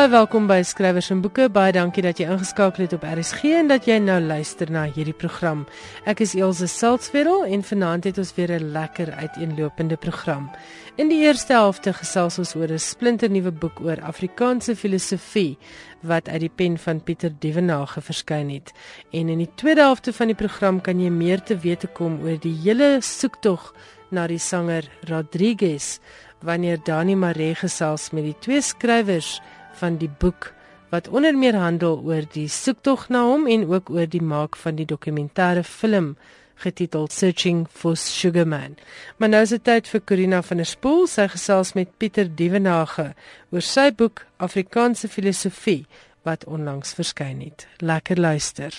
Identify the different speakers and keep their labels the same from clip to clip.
Speaker 1: Baie welkom by Skrywers en Boeke. Baie dankie dat jy ingeskakel het op RSG en dat jy nou luister na hierdie program. Ek is Elsje Salzwetel en vanaand het ons weer 'n lekker uiteenlopende program. In die eerste helfte gesels ons oor 'n splinternuwe boek oor Afrikaanse filosofie wat uit die pen van Pieter Dievenage verskyn het. En in die tweede helfte van die program kan jy meer te wete kom oor die hele soektog na die sanger Rodriguez wanneer Dani Maree gesels met die twee skrywers van die boek wat onder meer handel oor die soektog na hom en ook oor die maak van die dokumentêre film getiteld Searching for Sugarman. Maar nou is dit tyd vir Corina van der Spool, sy gesels met Pieter Dievenage oor sy boek Afrikaanse filosofie wat onlangs verskyn het. Lekker luister.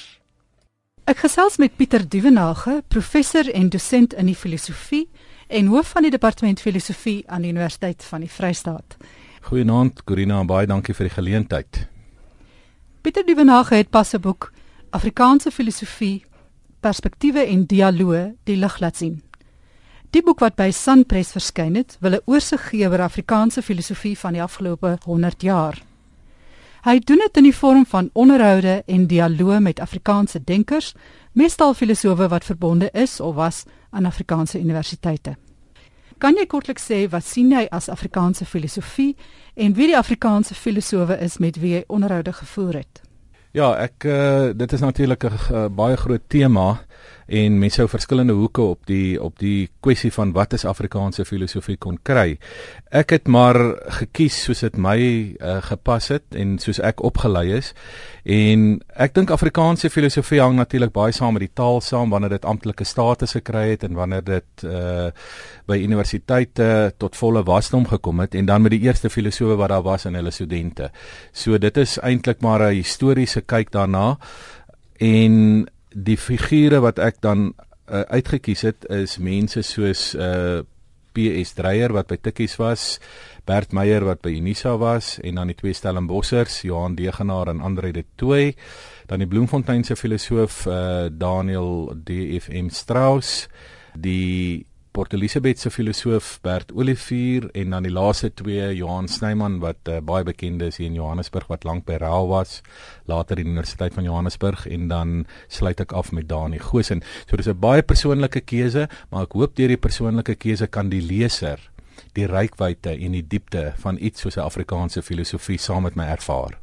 Speaker 2: Ek gesels met Pieter Dievenage, professor en dosent in die filosofie en hoof van die departement filosofie aan die Universiteit van die Vrystaat.
Speaker 3: Goeienaand Corina baie dankie vir die geleentheid.
Speaker 2: Pieter Dievenage het pas 'n boek Afrikaanse filosofie, perspektiewe en dialoë die lig laat sien. Die boek wat by Sanpres verskyn het, wil 'n oorsig gee oor Afrikaanse filosofie van die afgelope 100 jaar. Hy doen dit in die vorm van onderhoude en dialoë met Afrikaanse denkers, meestal filosowe wat verbonde is of was aan Afrikaanse universiteite. Kan jy kortliks sê wat sien jy as Afrikaanse filosofie en wie die Afrikaanse filosowe is met wie jy onderhoude gevoer het?
Speaker 3: Ja, ek uh, dit is natuurlik 'n uh, baie groot tema en mense sou verskillende hoeke op die op die kwessie van wat is Afrikaanse filosofie kon kry. Ek het maar gekies soos dit my uh, gepas het en soos ek opgelei is. En ek dink Afrikaanse filosofie hang natuurlik baie saam met die taal saam wanneer dit amptelike status gekry het en wanneer dit uh by universiteite tot volle wasdom gekom het en dan met die eerste filosowe wat daar was en hulle studente. So dit is eintlik maar 'n historiese kyk daarna. En die figure wat ek dan uh, uitgekies het is mense soos uh PS Dreyer wat by Tikkies was, Bert Meyer wat by Unisa was en dan die twee Stellenbossers, Johan Degenaar en Andre de Tooy, dan die Bloemfontein se filosoof uh Daniel DFM Strauss, die Port Elizabeth se filosoof Bert Olivier en dan die laaste twee Johan Snyman wat uh, baie bekend is hier in Johannesburg wat lank by Raal was, later in die Universiteit van Johannesburg en dan sluit ek af met Dani Gosen. So dis 'n baie persoonlike keuse, maar ek hoop deur die persoonlike keuse kan die leser die rykwyte en die diepte van iets soos Afrikaanse filosofie saam met my ervaar.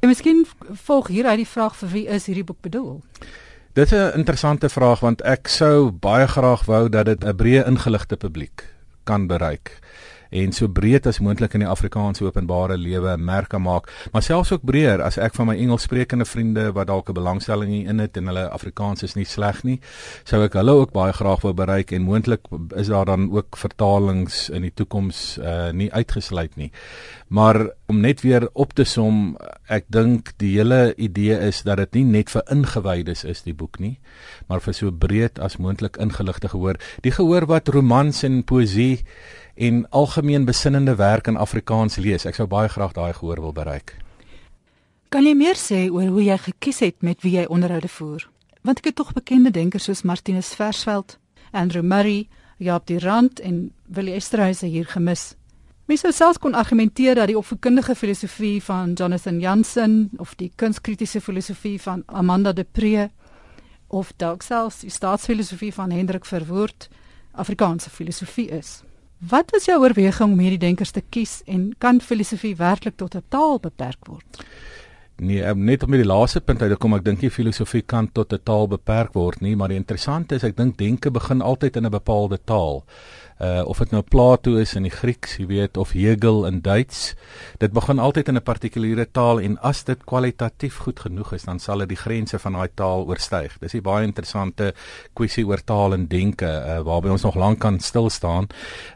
Speaker 2: En miskien volg hieruit die vraag vir wie is hierdie boek bedoel?
Speaker 3: Dit is 'n interessante vraag want ek sou baie graag wou dat dit 'n breë ingeligte publiek kan bereik en so breed as moontlik in die Afrikaanse openbare lewe merk maak, maar selfs ook breër as ek van my Engelssprekende vriende wat dalk 'n belangstelling hierin het en hulle Afrikaans is nie sleg nie, sou ek hulle ook baie graag wou bereik en moontlik is daar dan ook vertalings in die toekoms uh, nie uitgesluit nie. Maar om net weer op te som, ek dink die hele idee is dat dit nie net vir ingewydes is die boek nie, maar vir so breed as moontlik ingeligte gehoor. Die gehoor wat romans en poësie en algemeen besinnende werk in Afrikaans lees. Ek sou baie graag daai gehoor wil bereik.
Speaker 2: Kan jy meer sê oor hoe jy gekies het met wie jy onderhoude voer? Want ek het tog bekende denkers soos Martinus Versveld, Andrew Murray, Jaap die Rand en Willie Esterhuise hier gemis. Mens sou selfs kon argumenteer dat die opvoedkundige filosofie van Jonathan Jansen of die kunskritiese filosofie van Amanda de Pre of dalk selfs die staatsfilosofie van Hendrik Verwoerd Afrikaanse filosofie is. Wat was jou oorweging om hierdie denkers te kies en kan filosofie werklik tot 'n taal beperk word?
Speaker 3: Nee, net om by die laaste punt uit te kom, ek dink nie filosofie kan tot 'n taal beperk word nie, maar die interessante is ek dink denke begin altyd in 'n bepaalde taal uh of dit nou Plato is in die Grieks, jy weet, of Hegel in Duits. Dit begin altyd in 'n partikuliere taal en as dit kwalitatief goed genoeg is, dan sal dit die grense van daai taal oorstyg. Dis 'n baie interessante kwessie oor taal en denke uh waarby ons nog lank kan stil staan.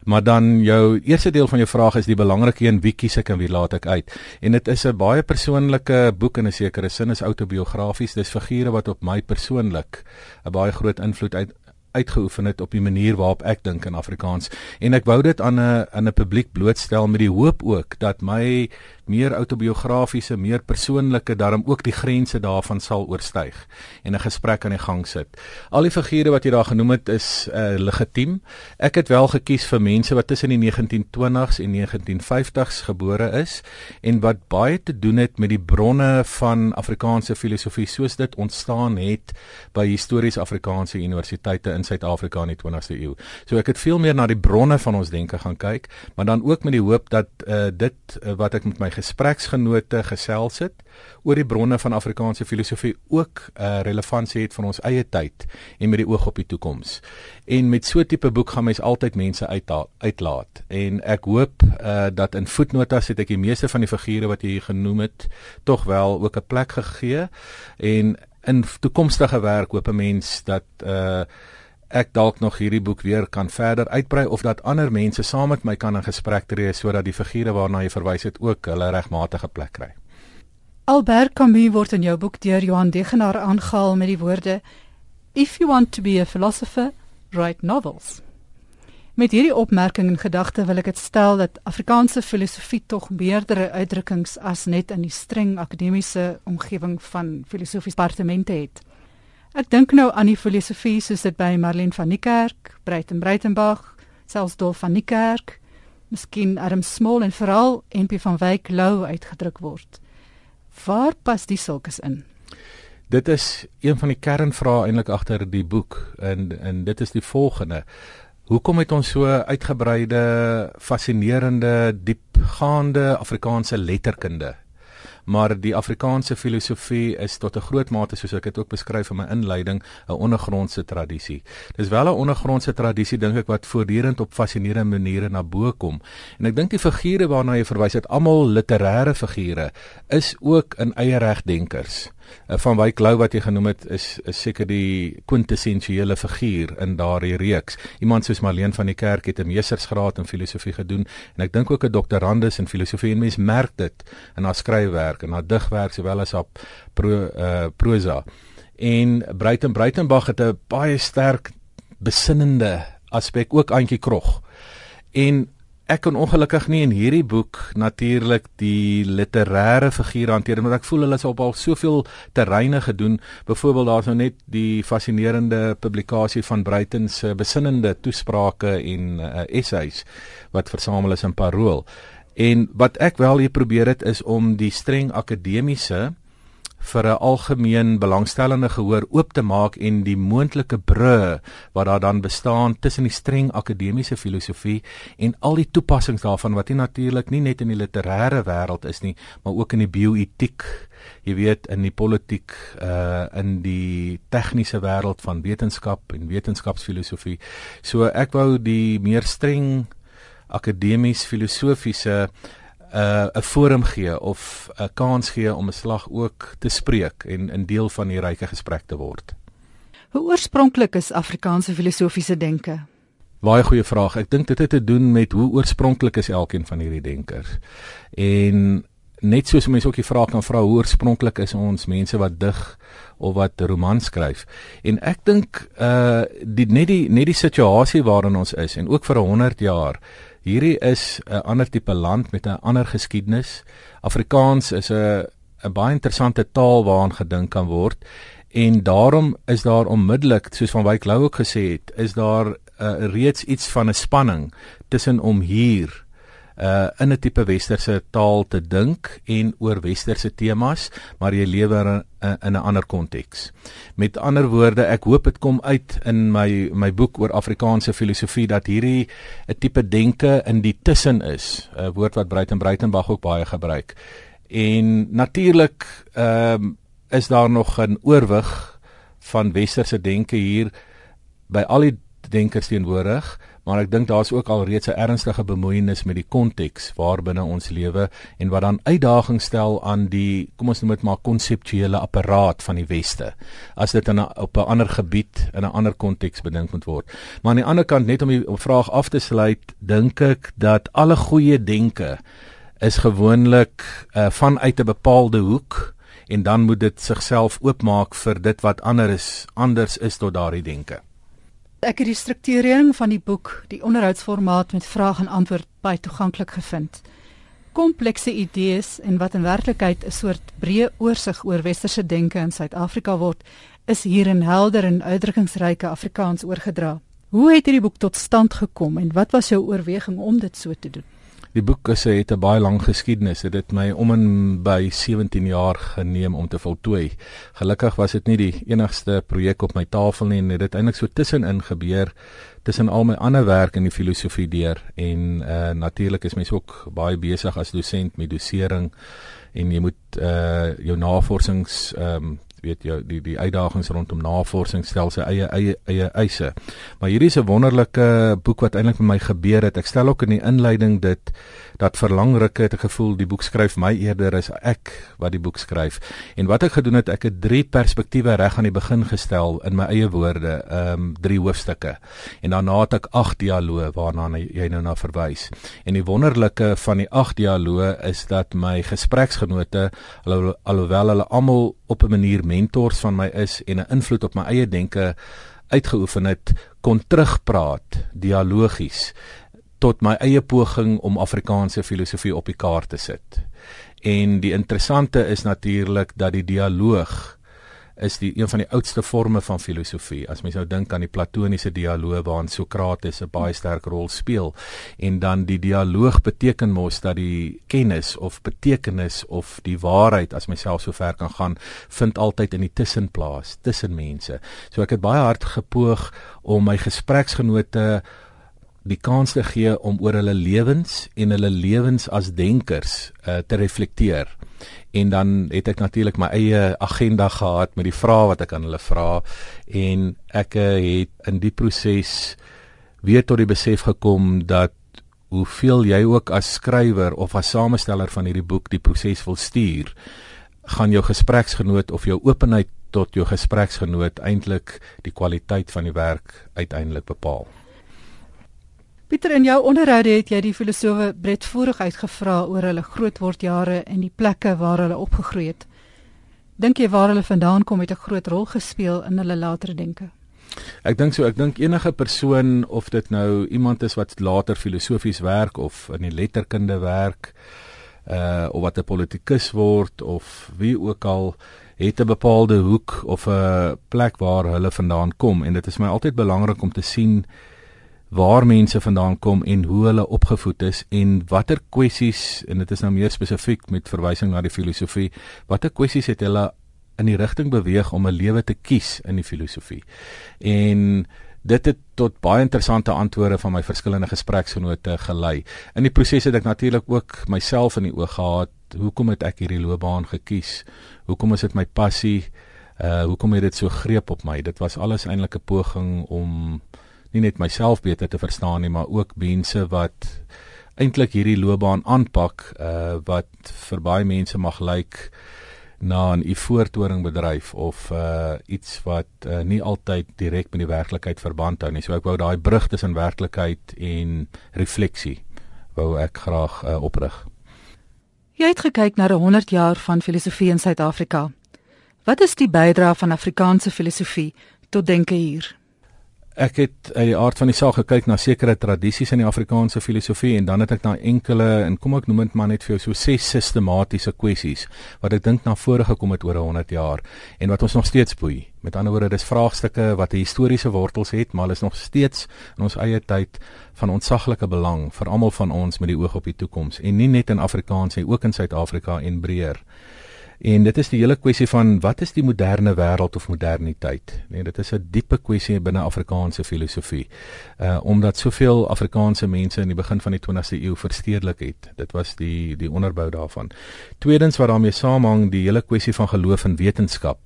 Speaker 3: Maar dan jou eerste deel van jou vraag is die belangrike een, wie kies ek en wie laat ek uit? En dit is 'n baie persoonlike boek in 'n sekere sin, is autobiografies. Dis figure wat op my persoonlik 'n baie groot invloed uit uitgeoefen het op die manier waarop ek dink in Afrikaans en ek wou dit aan 'n aan 'n publiek blootstel met die hoop ook dat my meer autobiografiese, meer persoonlike daarom ook die grense daarvan sal oorstyg en 'n gesprek aan die gang sit. Al die figure wat jy daar genoem het is uh, legitiem. Ek het wel gekies vir mense wat tussen die 1920s en 1950s gebore is en wat baie te doen het met die bronne van Afrikaanse filosofie soos dit ontstaan het by histories Afrikaanse universiteite in Suid-Afrika in die 20ste eeu. So ek het veel meer na die bronne van ons denke gaan kyk, maar dan ook met die hoop dat uh, dit uh, wat ek met my gespreksgenote gesels het oor die bronne van Afrikaanse filosofie ook 'n uh, relevantie het vir ons eie tyd en met die oog op die toekoms. En met so tipe boek gaan mens altyd mense uithaal, uitlaat. En ek hoop uh, dat in voetnotas het ek die meeste van die figure wat jy genoem het tog wel ook 'n plek gegee en in toekomstige werk hoop 'n mens dat uh ek dalk nog hierdie boek weer kan verder uitbrei of dat ander mense saam met my kan in gesprek tree sodat die figure waarna jy verwys het ook hulle regmatige plek kry.
Speaker 2: Albert Camus word in jou boek deur Johan Degenaar aangehaal met die woorde If you want to be a philosopher, write novels. Met hierdie opmerking in gedagte wil ek dit stel dat Afrikaanse filosofie tog meerdere uitdrukkings as net in die streng akademiese omgewing van filosofiese departemente het. Ek dink nou aan die filosofie soos dit by Marlene van Niekerk, Breiten Breitenberg, selfs Dolf van Niekerk, miskien Adam Small en veral NP van Wyk Lou uitgedruk word. Waar pas die sulkes in?
Speaker 3: Dit is een van die kernvrae eintlik agter die boek en en dit is die volgende. Hoekom het ons so uitgebreide, fascinerende, diepgaande Afrikaanse letterkunde maar die Afrikaanse filosofie is tot 'n groot mate soos ek dit ook beskryf in my inleiding 'n ondergrondse tradisie. Dis wel 'n ondergrondse tradisie dink ek wat voortdurend op fascinerende maniere na bo kom. En ek dink die figure waarna jy verwys het, almal literêre figure, is ook in eie reg denkers. Uh, van Wyk Lou wat jy genoem het is is seker die kwintessensiële figuur in daardie reeks. Iemand soos Marleen van die Kerk het 'n meestersgraad in filosofie gedoen en ek dink ook 'n doktorandus in filosofie en mens merk dit in haar skryfwerk en haar digwerk sowel as haar pro uh prosa. En Breiten Breitenberg het 'n baie sterk besinnende aspek ook aantjie krog. En ek kon ongelukkig nie in hierdie boek natuurlik die literêre figure hanteer want ek voel hulle het op al soveel terreine gedoen. Byvoorbeeld daar's nou net die fascinerende publikasie van Bruiten se besinnende toesprake en uh, essays wat versamel is in Parool. En wat ek wel hier probeer het is om die streng akademiese vir 'n algemeen belangstellende gehoor oop te maak en die moontlike bru wat daar dan bestaan tussen die streng akademiese filosofie en al die toepassings daarvan wat nie natuurlik nie net in die literêre wêreld is nie, maar ook in die bioetiek, jy weet, in die politiek, uh in die tegniese wêreld van wetenskap en wetenskapsfilosofie. So ek wou die meer streng akademies filosofiese 'n uh, 'n forum gee of 'n kans gee om 'n slag ook te spreek en 'n deel van die ryke gesprek te word.
Speaker 2: Hoe oorspronklik is Afrikaanse filosofiese denke?
Speaker 3: Baie goeie vraag. Ek dink dit het te doen met hoe oorspronklik is elkeen van hierdie denkers. En net soos mense ook die vraag kan vra hoe oorspronklik is ons mense wat dig of wat romans skryf. En ek dink uh die net die net die situasie waarin ons is en ook vir 100 jaar Hierdie is 'n ander tipe land met 'n ander geskiedenis. Afrikaans is 'n 'n baie interessante taal waaraan gedink kan word en daarom is daar onmiddellik soos van Wyk Lou ook gesê het, is daar uh, reeds iets van 'n spanning tussen om hier uh in 'n tipe westerse taal te dink en oor westerse temas, maar jy lewe in, in 'n ander konteks. Met ander woorde, ek hoop dit kom uit in my my boek oor Afrikaanse filosofie dat hierdie 'n tipe denke in die tussen is, 'n woord wat Breiten Breitenberg ook baie gebruik. En natuurlik ehm um, is daar nog 'n oorwig van westerse denke hier by al die denkers teenwoordig maar ek dink daar's ook al reeds 'n ernstige bemoeienis met die konteks waarbinne ons lewe en wat dan uitdagings stel aan die kom ons noem dit maar konseptuele apparaat van die weste as dit in a, op 'n ander gebied in 'n ander konteks bedink moet word. Maar aan die ander kant net om die vraag af te sluit, dink ek dat alle goeie denke is gewoonlik uh, vanuit 'n bepaalde hoek en dan moet dit sigself oopmaak vir dit wat ander is anders is tot daardie denke.
Speaker 2: Ek het die strukturering van die boek, die onderhoudsformaat met vraag en antwoord baie toeganklik gevind. Komplekse idees en wat in werklikheid 'n soort breë oorsig oor westerse denke in Suid-Afrika word, is hier in helder en uitdrukkingsryke Afrikaans oorgedra. Hoe het hierdie boek tot stand gekom en wat was jou oorweging om dit so te doen?
Speaker 3: Die boek is het 'n baie lang geskiedenis. Dit het my om en by 17 jaar geneem om te voltooi. Gelukkig was dit nie die enigste projek op my tafel nie. Dit het eintlik so tussenin gebeur tussen al my ander werk in die filosofie deur en uh natuurlik is mens ook baie besig as dosent met dosering en jy moet uh jou navorsings um, weet jou die die uitdagings rondom navorsing stel sy eie eie eie eise. Maar hierdie is 'n wonderlike boek wat eintlik met my gebeur het. Ek stel ook in die inleiding dit dat verlangryke het ek gevoel die boek skryf my eerder as ek wat die boek skryf. En wat ek gedoen het, ek het drie perspektiewe reg aan die begin gestel in my eie woorde, ehm um, drie hoofstukke. En daarna het ek agt dialoë waarna jy nou na verwys. En die wonderlike van die agt dialoë is dat my gespreksgenote alhoewel hulle almal op 'n manier mentors van my is en 'n invloed op my eie denke uitgeoefen het, kon terugpraat dialogies tot my eie poging om Afrikaanse filosofie op die kaart te sit. En die interessante is natuurlik dat die dialoog is die een van die oudste forme van filosofie. As mens nou dink aan die platoniese dialoog waarin Sokrates 'n baie sterk rol speel en dan die dialoog beteken mos dat die kennis of betekenis of die waarheid as myself so ver kan gaan vind altyd in die tussenplaas tussen mense. So ek het baie hard gepoog om my gespreksgenote die kans te gee om oor hulle lewens en hulle lewens as denkers uh, te reflekteer. En dan het ek natuurlik my eie agenda gehad met die vrae wat ek aan hulle vra en ek uh, het in die proses weer tot die besef gekom dat hoeveel jy ook as skrywer of as samesteller van hierdie boek die proses wil stuur, gaan jou gespreksgenoot of jou openheid tot jou gespreksgenoot eintlik die kwaliteit van die werk uiteindelik bepaal.
Speaker 2: Pieter in jou onderhoude het jy die filosowe breedvoerig uitgevra oor hulle grootwordjare en die plekke waar hulle opgegroei het. Dink jy waar hulle vandaan kom het 'n groot rol gespeel in hulle latere denke?
Speaker 3: Ek dink so, ek dink enige persoon of dit nou iemand is wat later filosofies werk of in die letterkunde werk, uh of wat 'n politikus word of wie ook al het 'n bepaalde hoek of 'n plek waar hulle vandaan kom en dit is my altyd belangrik om te sien waar mense vandaan kom en hoe hulle opgevoed is en watter kwessies en dit is nou meer spesifiek met verwysing na die filosofie watter kwessies het hulle in die rigting beweeg om 'n lewe te kies in die filosofie? En dit het tot baie interessante antwoorde van my verskillende gespreksgenote gelei. In die proses het ek natuurlik ook myself in die oog gehad hoekom het ek hierdie loopbaan gekies? Hoekom is dit my passie? Uh hoekom het dit so greep op my? Dit was alles eintlik 'n poging om nie net myself beter te verstaan nie, maar ook mense wat eintlik hierdie loopbaan aanpak uh wat vir baie mense mag lyk na 'n voortoring bedryf of uh iets wat uh, nie altyd direk met die werklikheid verband hou nie. So ek wou daai brug tussen werklikheid en refleksie wou ek graag uh, oprig.
Speaker 2: Jy het gekyk na 100 jaar van filosofie in Suid-Afrika. Wat is die bydrae van Afrikaanse filosofie tot denke hier?
Speaker 3: Ek het uit die aard van die saak gekyk na sekere tradisies in die Afrikaanse filosofie en dan het ek na enkele en kom ek noem dit maar net vir jou so ses sistematiese kwessies wat ek dink na vore gekom het oor 100 jaar en wat ons nog steeds boei. Met ander woorde, dis vraagstukke wat historiese wortels het, maar is nog steeds in ons eie tyd van ontsaglike belang vir almal van ons met die oog op die toekoms en nie net in Afrikaans nie, ook in Suid-Afrika en breër. En dit is die hele kwessie van wat is die moderne wêreld of moderniteit? Nee, dit is 'n diepe kwessie binne Afrikaanse filosofie. Uh omdat soveel Afrikaanse mense in die begin van die 20ste eeu verstedelik het. Dit was die die onderbou daarvan. Tweedens wat daarmee saamhang, die hele kwessie van geloof en wetenskap.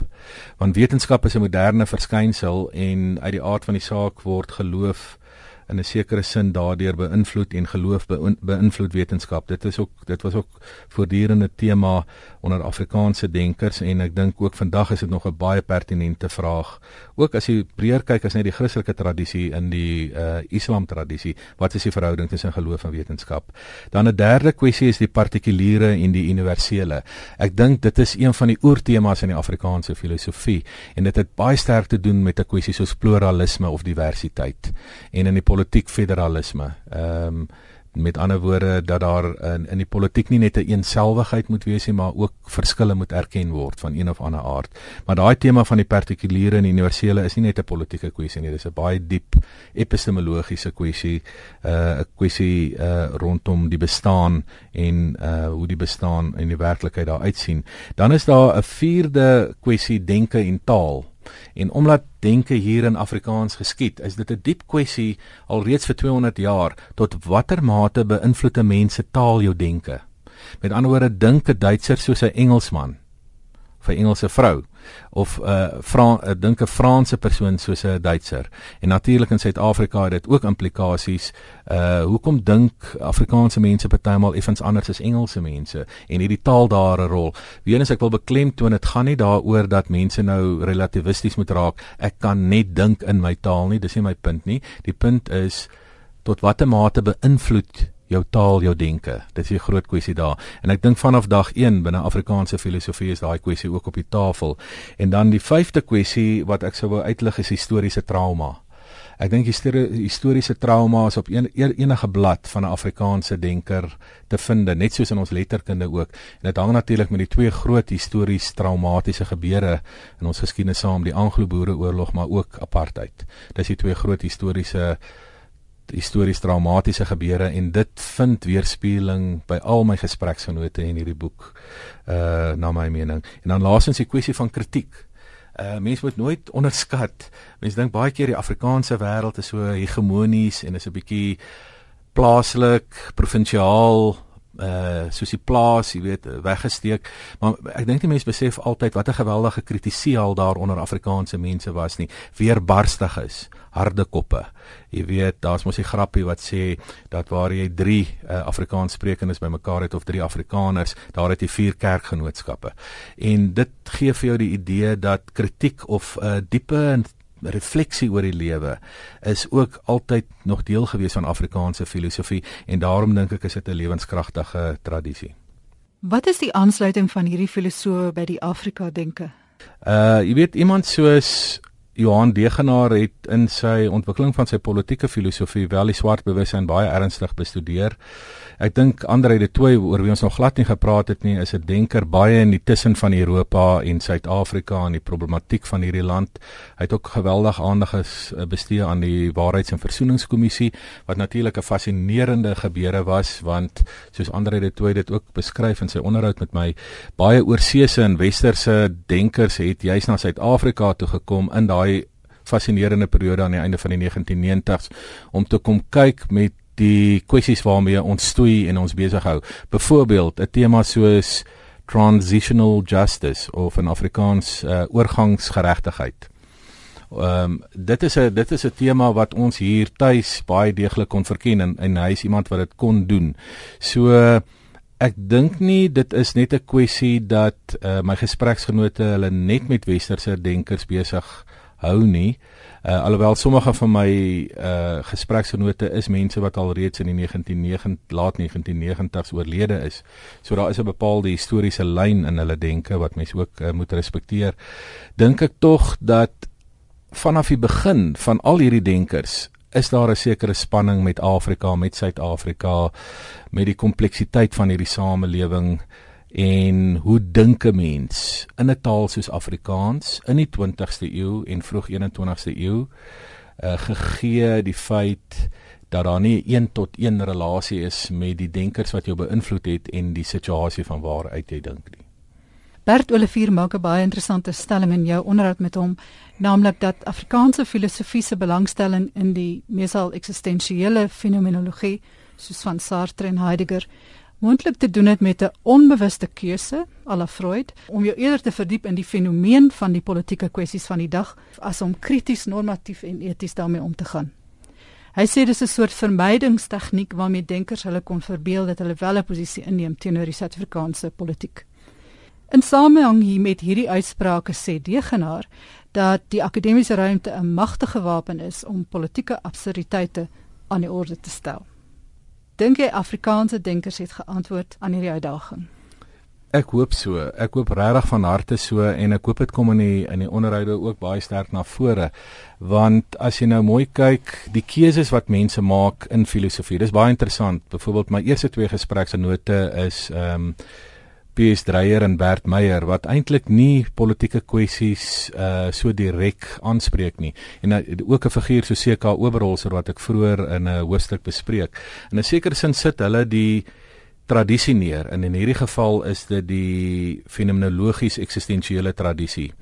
Speaker 3: Want wetenskap is 'n moderne verskynsel en uit die aard van die saak word geloof in 'n sekere sin daardeur beïnvloed en geloof beïnvloed wetenskap. Dit is ook dit was ook voortdurende tema onder Afrikaanse denkers en ek dink ook vandag is dit nog 'n baie pertinente vraag. Ook as jy breër kyk as net die Christelike tradisie in die uh Islam tradisie, wat is die verhouding tussen geloof en wetenskap? Dan 'n derde kwessie is die partikuliere en die universele. Ek dink dit is een van die oortemas in die Afrikaanse filosofie en dit het baie sterk te doen met 'n kwessie soos pluralisme of diversiteit en in die politiek federalisme. Ehm um, met ander woorde dat daar in in die politiek nie net 'n een eenselwigheid moet wees nie, maar ook verskille moet erken word van een of ander aard. Maar daai tema van die partikuliere en die universele is nie net 'n politieke kwessie nie, dis 'n baie diep epistemologiese kwessie, uh, 'n kwessie uh, rondom die bestaan en uh, hoe die bestaan in die werklikheid daar uitsien. Dan is daar 'n vierde kwessie denke en taal En omdat denke hier in Afrikaans geskied, is dit 'n diep kwessie alreeds vir 200 jaar tot watter mate beïnvloed 'n mens se taal jou denke. Met ander woorde, dink 'n Duitser soos 'n Engelsman vir Engelse vrou of 'n uh, Fran uh, dink 'n Franse persoon soos 'n Duitser. En natuurlik in Suid-Afrika het dit ook implikasies. Uh hoekom dink Afrikaanse mense partymal effens anders as Engelse mense en hierdie taal daar 'n rol? Weens ek wil beklemtoon dit gaan nie daaroor dat mense nou relativisties moet raak. Ek kan net dink in my taal nie, dis nie my punt nie. Die punt is tot watter mate beïnvloed jou taal, jou denke. Dit is 'n groot kwessie daar. En ek dink vanaf dag 1 binne Afrikaanse filosofie is daai kwessie ook op die tafel. En dan die vyfde kwessie wat ek sou wou uitlig is historiese trauma. Ek dink historiese trauma is op een, enige blad van 'n Afrikaanse denker te vind, net soos in ons letterkunde ook. En dit hang natuurlik met die twee groot histories traumatiese gebeure in ons geskiedenis saam, die Anglo-Boereoorlog maar ook apartheid. Dis die twee groot historiese histories traumatiese gebeure en dit vind weerspieëling by al my gespreksgenote in hierdie boek uh na my mening. En dan laasens die kwessie van kritiek. Uh mense moet nooit onderskat. Mense dink baie keer die Afrikaanse wêreld is so hegemonies en is 'n bietjie plaaslik, provinsiaal, uh soos die plaas, jy weet, weggesteek. Maar ek dink die mense besef altyd wat 'n geweldige kritisie al daar onder Afrikaanse mense was nie. Weerbarstig is, harde koppe. Jy weet, daar's mos 'n grappie wat sê dat waar jy 3 uh, Afrikaanssprekendes bymekaar het of 3 Afrikaners, daar het jy 4 kerkgenootskappe. En dit gee vir jou die idee dat kritiek of 'n uh, diepe refleksie oor die lewe is ook altyd nog deel gewees van Afrikaanse filosofie en daarom dink ek is dit 'n lewenskragtige tradisie.
Speaker 2: Wat is die aansluiting van hierdie filosowe by die Afrika denke?
Speaker 3: Uh jy weet iemand soos Johan Degenaar het in sy ontwikkeling van sy politieke filosofie wel die swart bewussyn baie ernstig bestudeer. Ek dink Andre de Tooy oor wie ons nog glad nie gepraat het nie, is 'n denker baie in die tussen van Europa en Suid-Afrika en die problematiek van hierdie land. Hy het ook geweldig aandag bestee aan die Waarheids- en Versoeningskommissie wat natuurlik 'n fascinerende gebeure was want soos Andre de Tooy dit ook beskryf in sy onderhoud met my, baie oorseese en westerse denkers het juis na Suid-Afrika toe gekom in daai fascinerende periode aan die einde van die 1990s om te kom kyk met die kwessies waarmee ons stoei en ons besig hou. Byvoorbeeld 'n tema soos transitional justice of in Afrikaans uh, oorgangsgeregtigheid. Ehm um, dit is 'n dit is 'n tema wat ons hier tuis baie deeglik kon verken en, en hy is iemand wat dit kon doen. So ek dink nie dit is net 'n kwessie dat uh, my gespreksgenote hulle net met westerse denkers besig hou nie. Uh, alhoewel sommige van my uh gespreksgenote is mense wat al reeds in die 1990 laat 1990s oorlede is. So daar is 'n bepaalde historiese lyn in hulle denke wat mense ook uh, moet respekteer. Dink ek tog dat vanaf die begin van al hierdie denkers is daar 'n sekere spanning met Afrika, met Suid-Afrika, met die kompleksiteit van hierdie samelewing en hoe dink 'n mens in 'n taal soos Afrikaans in die 20ste eeu en vroeg 21ste eeu uh, gegee die feit dat daar nie 1 tot 1 relasie is met die denkers wat jou beïnvloed het en die situasie van waar uit jy dink nie.
Speaker 2: Bert Olivier maak 'n baie interessante stelling in jou onderhoud met hom, naamlik dat Afrikaanse filosofie se belangstelling in die meesal eksistensiële fenomenologie soos van Sartre en Heidegger moontlik te doen het met 'n onbewuste keuse, à la Freud, om jou eerder te verdiep in die fenomeen van die politieke kwessies van die dag as om krities, normatief en eties daarmee om te gaan. Hy sê dis 'n soort vermydingstegniek waarmee denkers hulle kon verbeel dat hulle wel 'n posisie inneem teenoor die Suid-Afrikaanse politiek. In samehang hier met hierdie uitsprake sê Degenaar dat die akademiese ruimte 'n magtige wapen is om politieke absurditeite aan die orde te stel. Dink jy Afrikaanse denkers het geantwoord aan hierdie uitdaging?
Speaker 3: Ek hoop so. Ek hoop regtig van harte so en ek hoop dit kom in die in die onderhoude ook baie sterk na vore. Want as jy nou mooi kyk, die keuses wat mense maak in filosofie, dis baie interessant. Byvoorbeeld my eerste twee gespreksnote is ehm um, PS Dreyer en Bert Meyer wat eintlik nie politieke kwessies uh so direk aanspreek nie. En uh, ook 'n figuur so CK Oberholzer wat ek vroeër in 'n hoofstuk bespreek. In 'n sekere sin sit hulle die tradisie neer en in hierdie geval is dit die fenomenologies eksistensiële tradisie.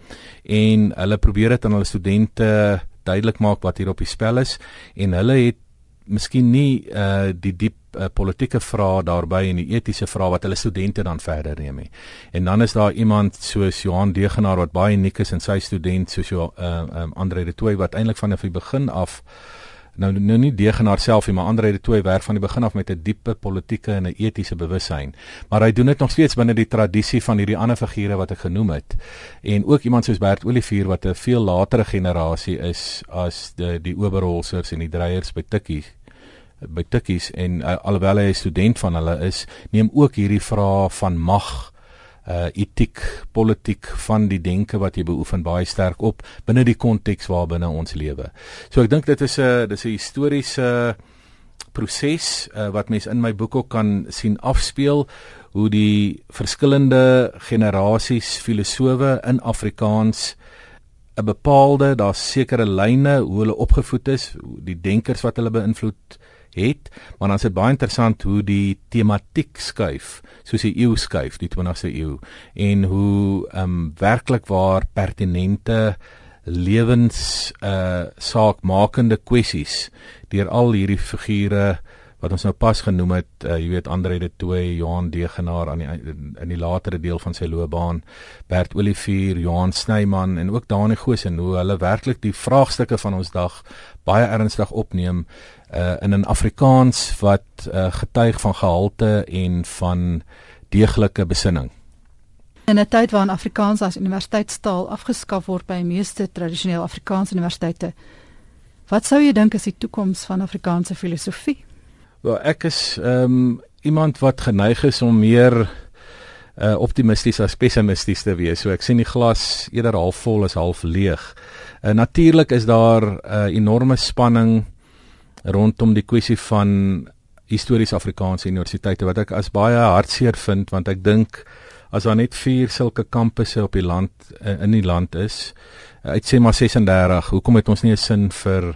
Speaker 3: En hulle probeer dit aan hulle studente duidelik maak wat hier op die spel is en hulle het miskien nie uh die diep uh, politieke vrae daarbey en die etiese vrae wat hulle studente dan verder neem nie. En dan is daar iemand soos Johan Degenaar wat baie uniek is in sy student soos uh um, Andre de Tooy wat eintlik vanaf die begin af nou nou nie degenaar self nie, maar dit toe hy werk van die begin af met 'n diepe politieke en 'n etiese bewussyn. Maar hy doen dit nog steeds binne die tradisie van hierdie ander figure wat ek genoem het. En ook iemand soos Bert Olivier wat 'n veel latere generasie is as die die Oberholsers en die Dreyers by Tikkie by Tikkies en uh, alhoewel hy 'n student van hulle is, neem ook hierdie vrae van mag uh etiek, politiek van die denke wat jy beoefen baie sterk op binne die konteks waarbinne ons lewe. So ek dink dit is 'n dis 'n historiese proses uh, wat mense in my boek ook kan sien afspeel hoe die verskillende generasies filosowe in Afrikaans 'n bepaalde daar's sekere lyne hoe hulle opgevoed is, die denkers wat hulle beïnvloed het, maar dan is dit baie interessant hoe die tematiek skuif, soos die eeu skuif, die 20ste eeu en hoe ehm um, werklik waar pertinente lewens uh saakmakende kwessies deur al hierdie figure wat ons nou pas genoem het, uh, jy weet Andre de Tooy, Johan Degenaar aan die in die latere deel van sy loopbaan, Bert Olivier, Johan Snyman en ook Dani Goosen hoe hulle werklik die vraagstukke van ons dag baie ernstig opneem uh, in 'n Afrikaans wat uh, getuig van gehalte en van deeglike besinning.
Speaker 2: In 'n tyd waarin Afrikaans as universiteitstaal afgeskaf word by meeste tradisionele Afrikaanse universiteite, wat sou jy dink is die toekoms van Afrikaanse filosofie?
Speaker 3: Wel, ek is ehm um, iemand wat geneig is om meer uh optimisties as pessimisties te wees. So ek sien die glas eerder half vol as half leeg. Uh natuurlik is daar 'n uh, enorme spanning rondom die kwessie van histories Afrikaanse universiteite wat ek as baie hartseer vind want ek dink as daar net 4 sulke kampusse op die land eh, in die land is uit sê maar 36 hoekom het ons nie 'n sin vir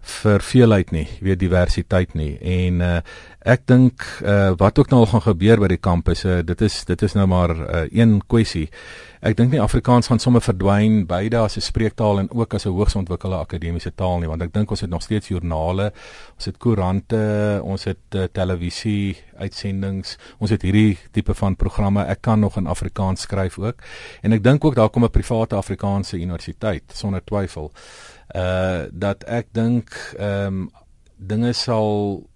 Speaker 3: vir veelheid nie, weet diversiteit nie. En uh, ek dink uh, wat ook nou al gaan gebeur by die kampusse, dit is dit is nou maar uh, een kwessie. Ek dink nie Afrikaans gaan sommer verdwyn beide as 'n spreektaal en ook as 'n hoogs ontwikkelde akademiese taal nie, want ek dink ons het nog steeds joernale, ons het koerante, ons het uh, televisie uitsendings, ons het hierdie tipe van programme. Ek kan nog in Afrikaans skryf ook. En ek dink ook daar kom 'n private Afrikaanse universiteit sonder twyfel uh dat ek dink ehm um, dinge sal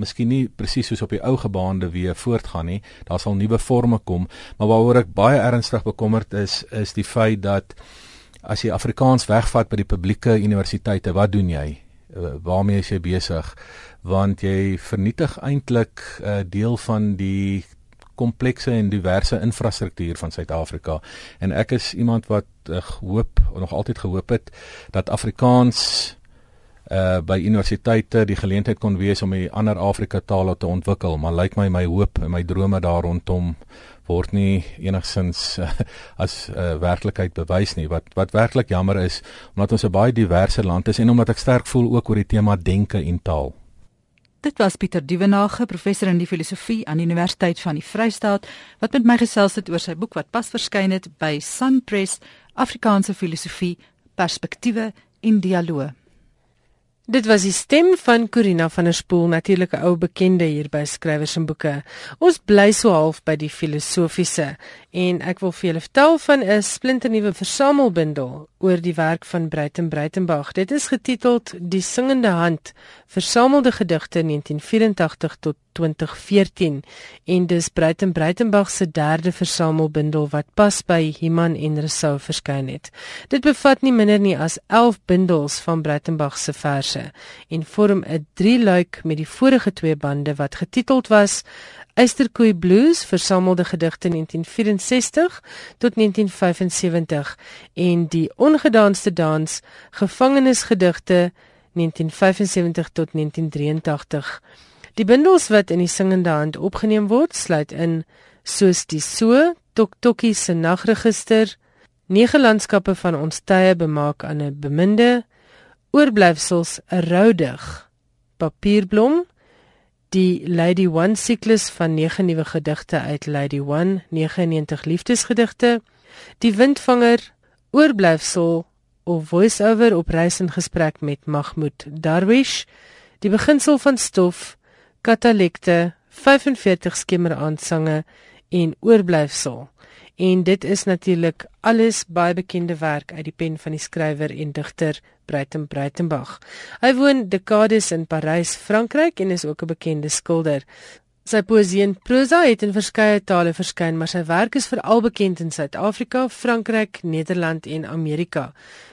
Speaker 3: miskien nie presies soos op die ou gebaande weer voortgaan nie. Daar sal nuwe forme kom, maar waaroor ek baie ernstig bekommerd is is die feit dat as jy Afrikaans wegvat by die publieke universiteite, wat doen jy? Uh, waarmee is jy besig? Want jy vernietig eintlik 'n uh, deel van die komplekse en diverse infrastruktuur van Suid-Afrika en ek is iemand wat uh, hoop nog altyd gehoop het dat Afrikaans uh by universiteite die geleentheid kon wees om die ander Afrika tale te ontwikkel maar lyk my my hoop en my drome daar rondom word nie enigsins uh, as uh, werklikheid bewys nie wat wat werklik jammer is omdat ons 'n baie diverse land is en omdat ek sterk voel ook oor die tema denke en taal
Speaker 2: Dit was Pieter Dievenage, professor in die filosofie aan die Universiteit van die Vrystaat, wat met my gesels het oor sy boek wat pas verskyn het by Sunpress, Afrikaanse filosofie, perspektiewe en dialoog.
Speaker 1: Dit was die stem van Corina van der Spool, natuurlik 'n ou bekende hier by skrywers en boeke. Ons bly so half by die filosofiese en ek wil vir julle vertel van 'n splinternuwe versamelbundel oor die werk van Breiten Breitenberg. Dit is getiteld Die singende hand: Versamelde gedigte 1984 tot 2014 en dis Breiten Breitenberg se derde versamelbundel wat pas by Himan en Rousseau verskyn het. Dit bevat nie minder nie as 11 bundels van Breitenberg se verse en vorm 'n drieluik met die vorige twee bande wat getiteld was Eysterkoei Blues versamelde gedigte 1964 tot 1975 en die ongedanste dans gevangenisgedigte 1975 tot 1983. Die bundels wat in die singende hand opgeneem word, sluit in soos die so Toktokkie se nagregister, nege landskappe van ons tye bemaak aan 'n beminde, oorblyfsels 'n roudig, papierblom, die Lady One siklus van nege nuwe gedigte uit Lady One, 99 liefdesgedigte, die windvanger, oorblyfsel of voice-over op reis en gesprek met Mahmoud Darwish, die beginsel van stof katalekte 45 skemeraandsange en oorblyfsel en dit is natuurlik alles baie bekende werk uit die pen van die skrywer en digter Breiten Breitenbach. Hy woon dekades in Parys, Frankryk en is ook 'n bekende skilder. Sy poesie en prosa het in verskeie tale verskyn, maar sy werk is veral bekend in Suid-Afrika, Frankryk, Nederland en Amerika.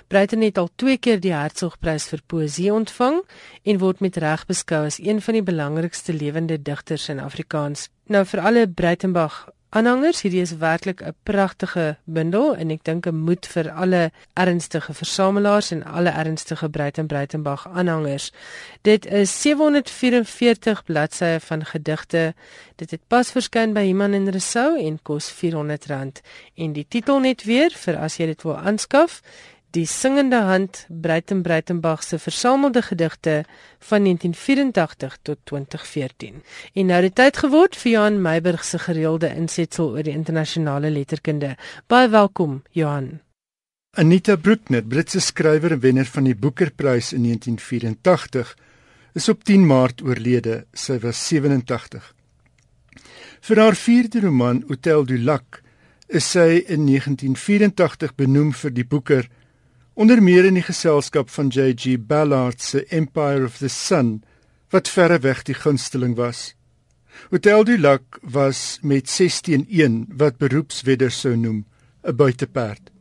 Speaker 1: Breiten het al twee keer die Hertzogprys vir poesie ontvang en word met reg beskou as een van die belangrikste lewende digters in Afrikaans. Nou vir alle Breitenbach aanhangers, hierdie is werklik 'n pragtige bundel en ek dink 'n moed vir alle ernstige versamelaars en alle ernstige Breiten Breitenbach aanhangers. Dit is 744 bladsye van gedigte. Dit het pas verskyn by Iman en Resou en kos R400 en die titel net weer vir as jy dit wil aanskaf die singende hand Breiten Breitenbach se versamelde gedigte van 1984 tot 2014. En nou het tyd geword vir Johan Meiburg se gereelde insetsel oor die internasionale letterkunde. Baie welkom, Johan.
Speaker 4: Anita Bruckner, Britse skrywer en wenner van die Booker-prys in 1984, is op 10 Maart oorlede. Sy was 87. Vir haar vierde roman, Hotel du Lac, is sy in 1984 benoem vir die Booker onder meer in die geselskap van J.G. Ballard se Empire of the Sun wat verreweg die gunsteling was. Hotel du Lac was met 16-1 wat beroepswedder sou noem 'n buiteperd.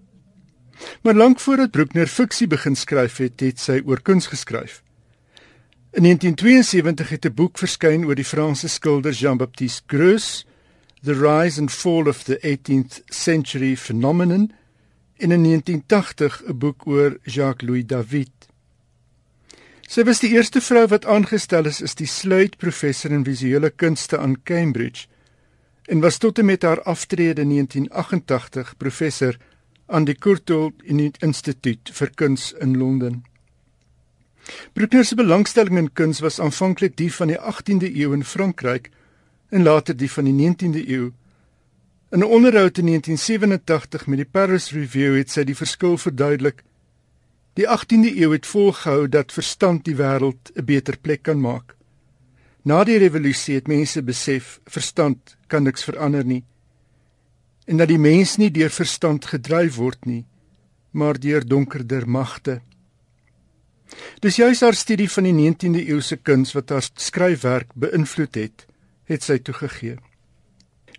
Speaker 4: Maar lank voordat Bruckner fiksie begin skryf het, het sy oor kuns geskryf. In 1972 het 'n boek verskyn oor die Franse skilder Jean-Baptiste Greuze, The Rise and Fall of the 18th Century Phenomenon en in 1980 'n boek oor Jacques-Louis David. Sy was die eerste vrou wat aangestel is as die sluitprofessor in visuele kunste aan Cambridge en was tot en met haar aftrede in 1988 professor aan die Courtauld Instituut vir Kuns in Londen. Bruckner se belangstelling in kuns was aanvanklik die van die 18de eeu in Frankryk en later die van die 19de eeu In 'n onderhoud in 1987 met die Paris Review het sy die verskil verduidelik. Die 18de eeu het volgehou dat verstand die wêreld 'n beter plek kan maak. Na die revolusie het mense besef verstand kan niks verander nie en dat die mens nie deur verstand gedryf word nie, maar deur donkerder magte. Dis juis haar studie van die 19de eeu se kuns wat haar skryfwerk beïnvloed het, het sy toegegee.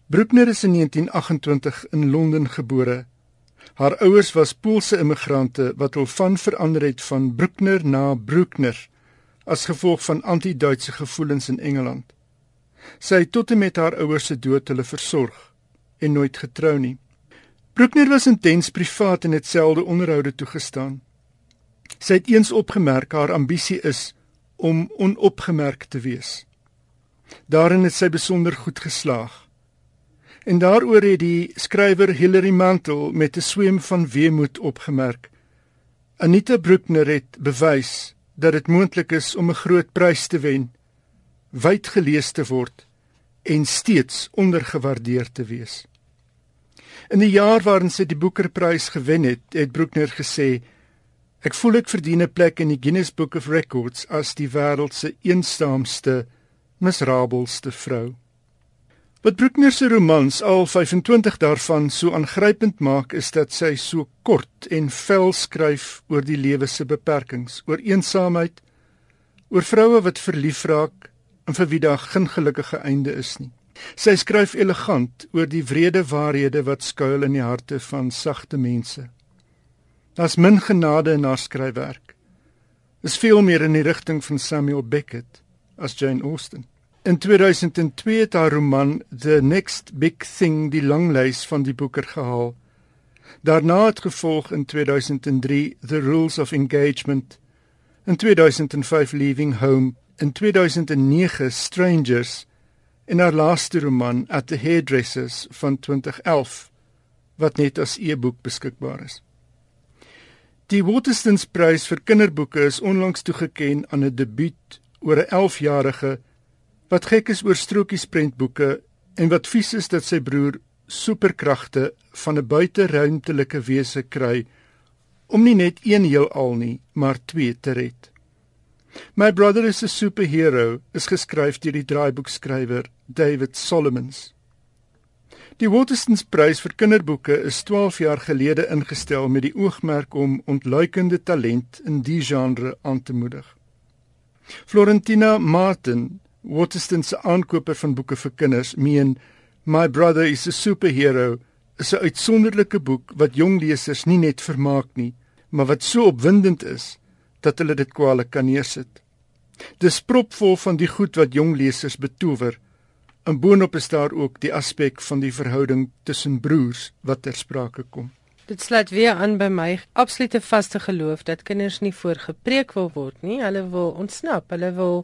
Speaker 4: Bruckner is in 1928 in Londen gebore. Haar ouers was Poolse immigrante wat hul van verander het van Bruckner na Bruckner as gevolg van anti-Duitse gevoelens in Engeland. Sy het tot en met haar ouers se dood hulle versorg en nooit getrou nie. Bruckner was intens privaat en het selde onderhoude toegestaan. Sy het eens opgemerk haar ambisie is om onopgemerk te wees. Daarin het sy besonder goed geslaag. En daaroor het die skrywer Hilary Mantel met 'n swem van weemoed opgemerk. Anita Bruckner het bewys dat dit moontlik is om 'n groot prys te wen, wyd gelees te word en steeds ondergewaardeer te wees. In die jaar waarin sy die Booker-prys gewen het, het Bruckner gesê: Ek voel ek verdien 'n plek in die Guinness Book of Records as die wêreld se eensaamste, miserabalste vrou. Wat Bruckner se romans al 25 daarvan so aangrypend maak, is dat sy so kort en vel skryf oor die lewe se beperkings, oor eensaamheid, oor vroue wat verlief raak en vir wie daar geen gelukkige einde is nie. Sy skryf elegant oor die wrede waarhede wat skuil in die harte van sagte mense. Daar's min genade in haar skryfwerk. Is veel meer in die rigting van Samuel Beckett as Jane Austen. In 2002 het haar roman The Next Big Thing die langlys van die boeke gehaal. Daarna het gevolg in 2003 The Rules of Engagement, in 2005 Leaving Home, in 2009 Strangers en haar laaste roman At the Hairdressers van 2011 wat net as e-boek beskikbaar is. Die Waterstones Prys vir kinderboeke is onlangs toegekend aan 'n debuut oor 'n 11-jarige wat gek is oor strokiesprentboeke en wat vies is dat sy broer superkragte van 'n buiteruimtelike wese kry om nie net een heelal nie, maar twee te red. My Brother is a Superhero is geskryf deur die draaiboekskrywer David Solomons. Die Waterstones Prys vir kinderboeke is 12 jaar gelede ingestel met die oogmerk om ontluikende talent in die genre aan te moedig. Florentina Martin, Waterstones se aankoper van boeke vir kinders, meen My Brother is a Superhero is 'n uitsonderlike boek wat jong lesers nie net vermaak nie, maar wat so opwindend is dat hulle dit kwaliek kan neersit. Dis propvol van die goed wat jong lesers betower En boonop is daar ook die aspek van die verhouding tussen broers wat ter sprake kom.
Speaker 1: Dit sluit weer aan by my absolute vaste geloof dat kinders nie voorgepreek wil word nie. Hulle wil ontsnap, hulle wil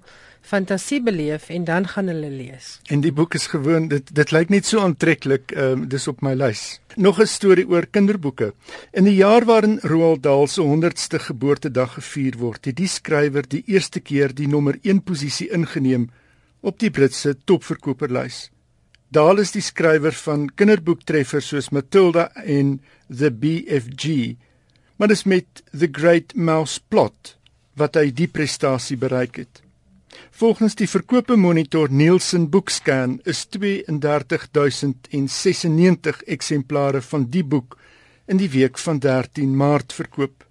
Speaker 1: fantasie beleef en dan gaan hulle lees.
Speaker 4: En die boek is gewoon dit dit lyk net so aantreklik, ehm um, dis op my lys. Nog 'n storie oor kinderboeke. In die jaar waarin Roald Dahl se 100ste geboortedag gevier word, het die skrywer die eerste keer die nommer 1 posisie ingeneem op die Britse topverkoperslys. Daal is die skrywer van kinderboektreffers soos Matilda en The BFG, maar dis met The Great Mouse Plot wat hy die prestasie bereik het. Volgens die verkope monitor Nielsen Bookscan is 32096 eksemplare van die boek in die week van 13 Maart verkoop.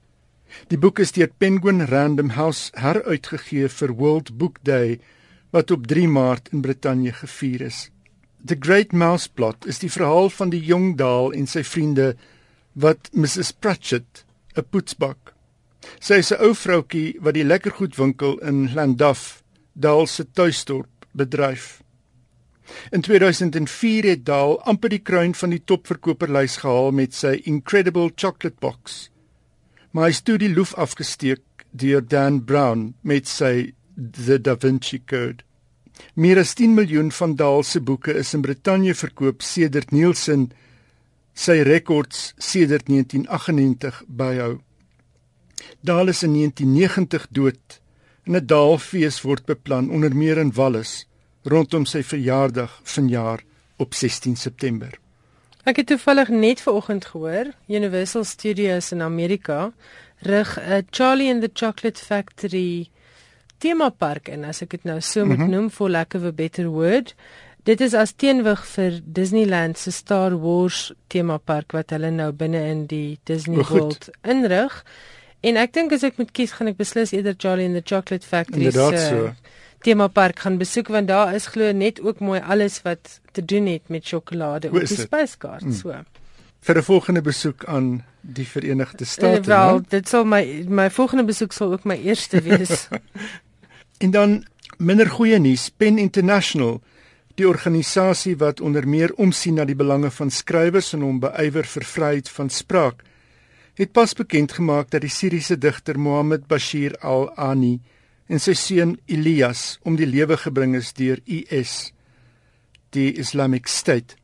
Speaker 4: Die boek is deur Penguin Random House heruitgegee vir World Book Day wat op 3 Maart in Brittanje gevier is. The Great Mouse Plot is die verhaal van die jong Daal en sy vriende wat Mrs Pratchett, 'n poetsbak. Sy is 'n ou vroutkie wat die lekkergoedwinkel in Llandaff, Daal se tuisdorp, bedryf. In 2004 het Daal amper die kruin van die topverkoperslys gehaal met sy Incredible Chocolate Box. Maar hy het die loef afgesteek deur Dan Brown met sy The Da Vinci Code. Meer as 10 miljoen van Dahl se boeke is in Brittanje verkoop sedert Nielsen sy rekords sedert 1998 byhou. Dahl is in 1990 dood en 'n Dahlfees word beplan onder meer in Wallis rondom sy verjaardag vanjaar op 16 September.
Speaker 1: Ek het toevallig net vanoggend gehoor Universal Studios in Amerika rig 'n Charlie and the Chocolate Factory temapark in as ek dit nou so moet mm -hmm. noem for lack of a better word. Dit is as teenwig vir Disneyland se Star Wars temapark wat hulle nou binne in die Disney oh, World inrig. En ek dink as ek moet kies, gaan ek beslis eerder Charlie and the Chocolate Factory se so. temapark gaan besoek want daar is glo net ook mooi alles wat te doen het met sjokolade op die spyskaart mm. so.
Speaker 4: Vir 'n volgende besoek aan die Verenigde State.
Speaker 1: Uh, wel, dit sal my my volgende besoek sal ook my eerste wees.
Speaker 4: En dan minder goeie nuus, Pen International, die organisasie wat onder meer omsien na die belange van skrywers en hom beywer vir vryheid van spraak, het pas bekend gemaak dat die Siriëse digter Mohammed Bashir al-Ani en sy seun Elias om die lewe gebring is deur IS, die Islamic State.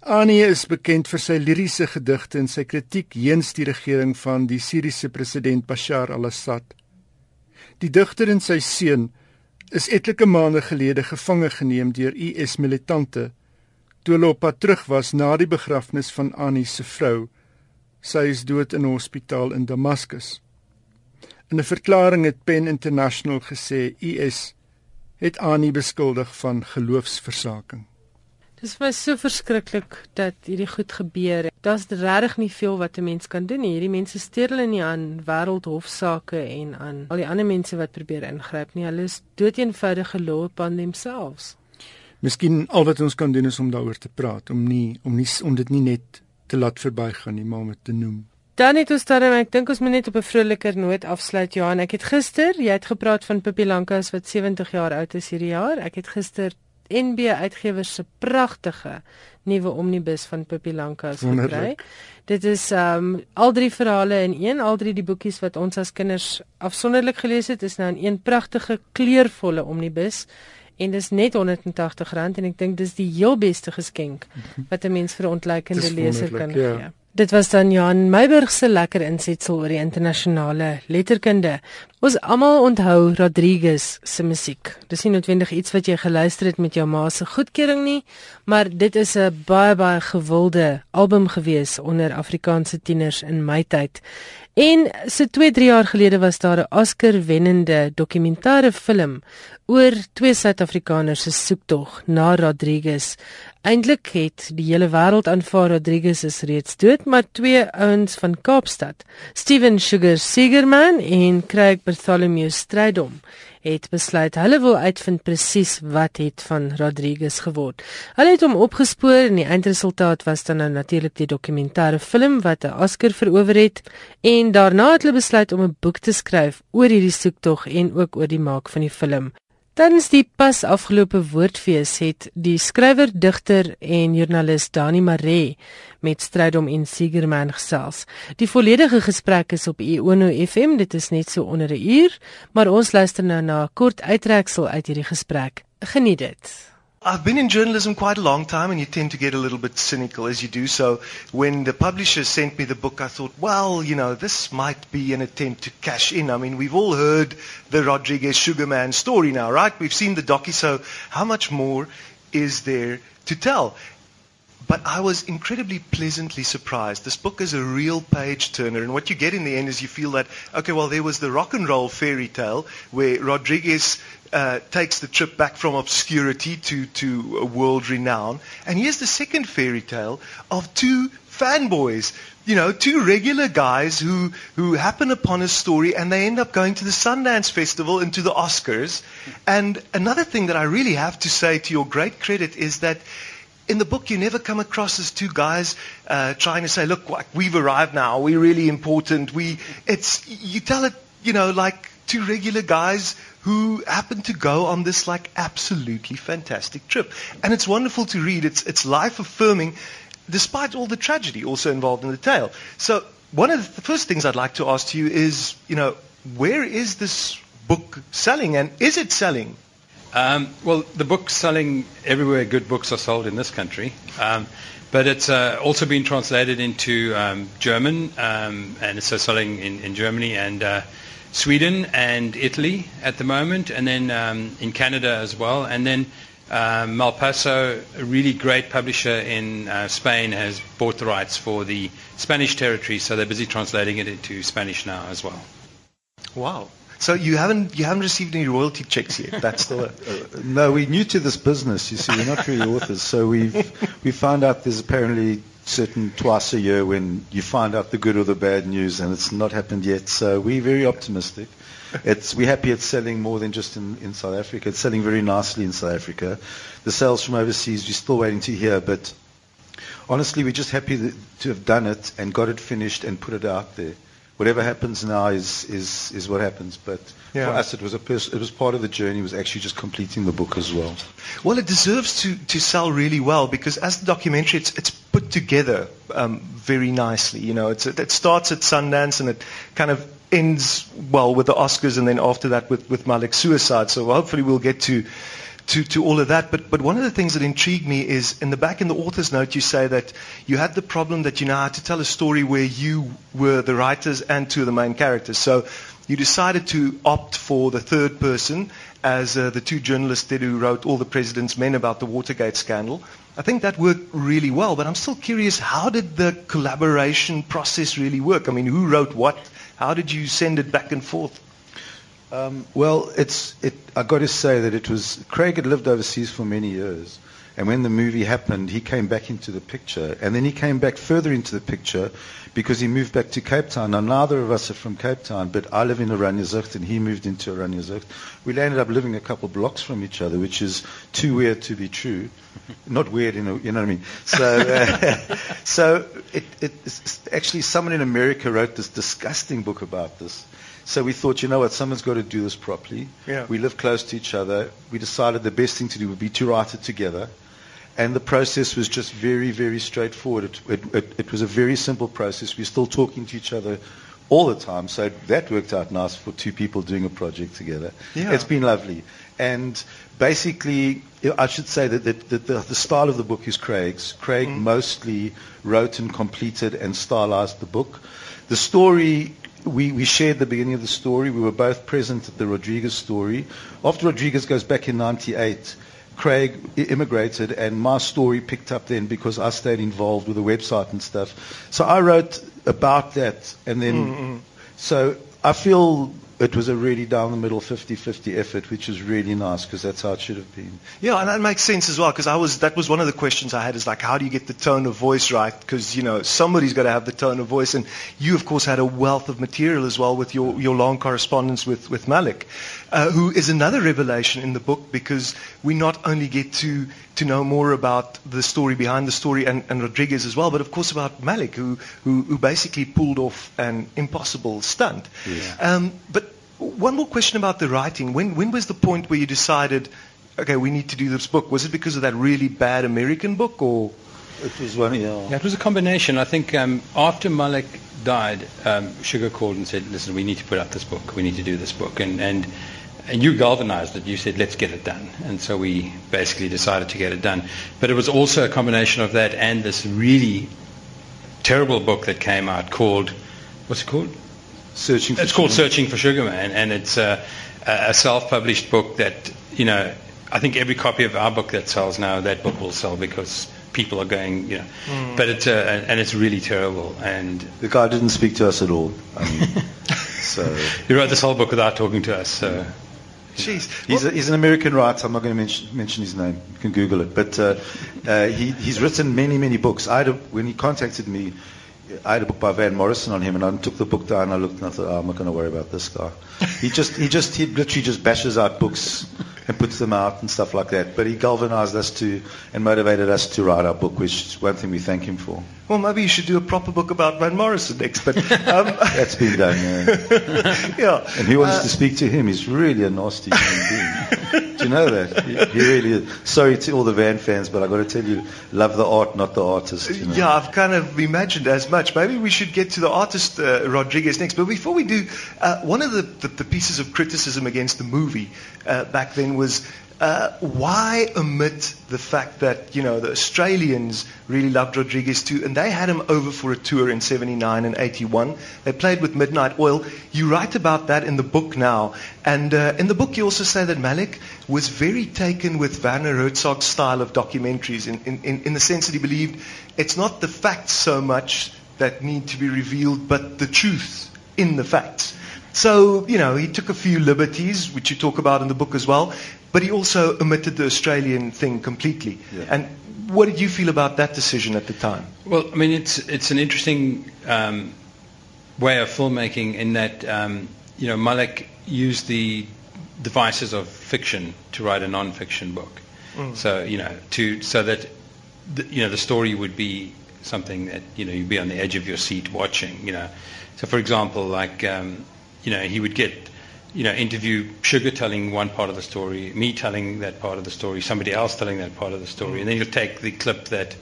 Speaker 4: Ani is bekend vir sy liriese gedigte en sy kritiek teenoor die regering van die Siriëse president Bashar al-Assad. Die digter en sy seun is etlike maande gelede gevange geneem deur IS militante toe hulle op pad terug was na die begrafnis van Annie se vrou. Sy is dood in 'n hospitaal in Damaskus. In 'n verklaring het Pen International gesê US het Annie beskuldig van geloofsversaking.
Speaker 1: Dit was so verskriklik dat hierdie goed gebeur. Daar's regtig nie veel wat 'n mens kan doen nie. Hierdie mense steur hulle nie aan wêreldhofsaake en aan al die ander mense wat probeer ingryp nie. Hulle is doeteenvoudige loop aan themselves.
Speaker 4: Miskien al wat ons kan doen is om daaroor te praat, om nie om nie om dit nie net te laat verbygaan nie, maar om dit te noem.
Speaker 1: Dan het ons dan ek dink ons moet net op 'n vroliker noot afsluit Johan. Ek het gister, jy het gepraat van Pippi Lankas wat 70 jaar oud is hierdie jaar. Ek het gister NB Uitgewers se pragtige nuwe omnibus van Pippi Lankas gekry. Dit is um al drie verhale in een, al drie die boekies wat ons as kinders afsonderlik gelees het, is nou in een pragtige kleurvolle omnibus en dis net R180 en ek dink dis die heel beste geskenk wat 'n mens vir 'n ontleikende leser kan ja. gee. Dit was dan Jan Meiburg se lekker insetsel oor die internasionale letterkunde. Ons almal onthou Rodriguez se musiek. Dis nie noodwendig iets wat jy geluister het met jou ma se goedkeuring nie, maar dit is 'n baie baie gewilde album gewees onder Afrikaanse tieners in my tyd. En so 2-3 jaar gelede was daar 'n Oscar-wennende dokumentêre film oor twee Suid-Afrikaners se soektog na Rodriguez. Eintlik het die hele wêreld aanvaar Rodriguez is reeds dood, maar twee ouens van Kaapstad, Steven Sugar Segerman en Craig Bartholomew Strydom, het besluit hulle wil uitvind presies wat het van Rodriguez geword. Hulle het hom opgespoor en die eindresultaat was dan nou natuurlik die dokumentêre film wat 'n Oscar verower het en daarna het hulle besluit om 'n boek te skryf oor hierdie soektog en ook oor die maak van die film. Tydens die pas afgelope woordfees het die skrywer, digter en joernalis Dani Maree met Strydom en Sigerman gesels. Die volledige gesprek is op Iono FM, dit is net so onder 'n uur, maar ons luister nou na 'n kort uittreksel uit hierdie gesprek. Geniet dit.
Speaker 5: I've been in journalism quite a long time, and you tend to get a little bit cynical as you do so. When the publisher sent me the book, I thought, well, you know, this might be an attempt to cash in. I mean, we've all heard the Rodriguez Sugarman story now, right? We've seen the docu, so how much more is there to tell? But I was incredibly pleasantly surprised. This book is a real page turner, and what you get in the end is you feel that, okay, well, there was the rock and roll fairy tale where Rodriguez uh, takes the trip back from obscurity to, to world renown. And here's the second fairy tale of two fanboys, you know, two regular guys who, who happen upon a story and they end up going to the Sundance Festival and to the Oscars. And another thing that I really have to say to your great credit is that in the book, you never come across as two guys uh, trying to say, "Look, we've arrived now. We're really important." We, it's you tell it, you know, like two regular guys who happen to go on this like absolutely fantastic trip. And it's wonderful to read. It's, it's life affirming despite all the tragedy also involved in the tale. So one of the first things I'd like to ask you is, you know, where is this book selling and is it selling?
Speaker 6: Um, well, the book's selling everywhere good books are sold in this country. Um, but it's uh, also been translated into um, German, um, and it's selling in, in Germany and uh, Sweden and Italy at the moment, and then um, in Canada as well. And then um, Malpaso, a really great publisher in uh, Spain, has bought the rights for the Spanish territory, so they're busy translating it into Spanish now as well.
Speaker 5: Wow. So you haven't you haven't received any royalty checks yet. That's still a,
Speaker 7: uh, no. We're new to this business. You see, we're not really authors, so we've we found out there's apparently certain twice a year when you find out the good or the bad news, and it's not happened yet. So we're very optimistic. It's, we're happy it's selling more than just in, in South Africa. It's selling very nicely in South Africa. The sales from overseas, we're still waiting to hear, but honestly, we're just happy that, to have done it and got it finished and put it out there whatever happens now is, is, is what happens. But yeah. for us, it was, a pers- it was part of the journey, it was actually just completing the book as well.
Speaker 5: Well, it deserves to, to sell really well because as the documentary, it's, it's put together um, very nicely. You know, it's, it starts at Sundance and it kind of ends well with the Oscars and then after that with, with Malik's suicide. So hopefully we'll get to to, to all of that. But, but one of the things that intrigued me is in the back in the author's note, you say that you had the problem that you know how to tell a story where you were the writers and two of the main characters. So you decided to opt for the third person as uh, the two journalists did who wrote All the President's Men about the Watergate scandal. I think that worked really well, but I'm still curious, how did the collaboration process really work? I mean, who wrote what How did you send it back and forth?
Speaker 7: Um, well, it's it. I got to say that it was Craig had lived overseas for many years, and when the movie happened, he came back into the picture, and then he came back further into the picture because he moved back to Cape Town. Now, neither of us are from Cape Town, but I live in Oranjezicht, and he moved into Oranjezicht. We ended up living a couple blocks from each other, which is too weird to be true. Not weird, you know, you know what I mean. So, uh, so it, it, actually, someone in America wrote this disgusting book about this. So we thought, you know what, someone's got to do this properly.
Speaker 5: Yeah.
Speaker 7: We live close to each other. We decided the best thing to do would be to write it together. And the process was just very, very straightforward. It, it, it, it was a very simple process. We're still talking to each other all the time. So that worked out nice for two people doing a project together.
Speaker 5: Yeah.
Speaker 7: It's been lovely. And basically, I should say that, that, that the, the, style of the book is Craig's. Craig
Speaker 5: Mm.
Speaker 7: mostly wrote and completed and stylized the book. The story, we, we shared the beginning of the story. We were both present at the Rodriguez story. After Rodriguez goes back in 98, Craig immigrated and my story picked up then because I stayed involved with the website and stuff. So I wrote about that and then, mm-hmm. so I feel it was a really down the middle 50-50 effort, which is really nice because that's how it should have been.
Speaker 5: Yeah, and that makes sense as well because I was that was one of the questions I had is like how do you get the tone of voice right because you know somebody's got to have the tone of voice and you of course had a wealth of material as well with your, your long correspondence with with Malik, uh, who is another revelation in the book because we not only get to to know more about the story behind the story and, and Rodriguez as well, but of course about Malik who who, who basically pulled off an impossible stunt. Um, but one more question about the writing. When, when was the point where you decided, okay, we need to do this book? Was it because of that really bad American book, or
Speaker 7: It was one, yeah.
Speaker 6: Yeah, it was a combination. I think um, after Malik died, um, Sugar called and said, "Listen, we need to put out this book. We need to do this book." And and and you galvanized it. You said, "Let's get it done." And so we basically decided to get it done. But it was also a combination of that and this really terrible book that came out called what's it called?
Speaker 7: Searching for
Speaker 6: It's called
Speaker 7: Sugar.
Speaker 6: Searching for Sugar Man, and it's a, a self-published book that you know. I think every copy of our book that sells now, that book will sell because people are going, you know. But it's uh, and it's really terrible. And
Speaker 7: The guy didn't speak to us at all. I mean, so
Speaker 6: he wrote this whole book without talking to us. So
Speaker 5: jeez,
Speaker 7: he's, a, he's an American writer. I'm not going to mention, mention his name. You can Google it. But uh, uh, he, he's written many, many books. I a, when he contacted me, I had a book by Van Morrison on him, and I took the book down. and I looked and I thought, oh, I'm not going to worry about this guy. He just, he just, he literally just bashes out books and puts them out and stuff like that. But he galvanized us to and motivated us to write our book, which is one thing we thank him for.
Speaker 5: Well, maybe you should do a proper book about Van Morrison next. But um,
Speaker 7: That's been done. Yeah.
Speaker 5: yeah,
Speaker 7: And who wants to speak to him? He's really a nasty human being. Do you know that? He, he really is. Sorry to all the Van fans, but I've got to tell you, love the art, not the artist. You know?
Speaker 5: Yeah, I've kind of imagined as much. Maybe we should get to the artist uh, Rodriguez next. But before we do, uh, one of the, the, the pieces of criticism against the movie uh, back then was uh, why omit the fact that you know the Australians really loved Rodriguez too, and they had him over for a tour in '79 and '81. They played with Midnight Oil. You write about that in the book now, and uh, in the book you also say that Malik was very taken with Werner Herzog's style of documentaries, in, in, in, in the sense that he believed it's not the facts so much that need to be revealed, but the truth in the facts. So, you know, he took a few liberties, which you talk about in the book as well, but he also omitted the Australian thing completely.
Speaker 7: Yeah.
Speaker 5: And what did you feel about that decision at the time?
Speaker 6: Well, I mean, it's it's an interesting um, way of filmmaking in that um, you know Malik used the devices of fiction to write a non-fiction book. So you know to so that the, you know the story would be something that you know you'd be on the edge of your seat watching. You know, so for example, like um, you know he would get you know interview Sugar telling one part of the story, me telling that part of the story, somebody else telling that part of the story, mm. and then you'll take the clip that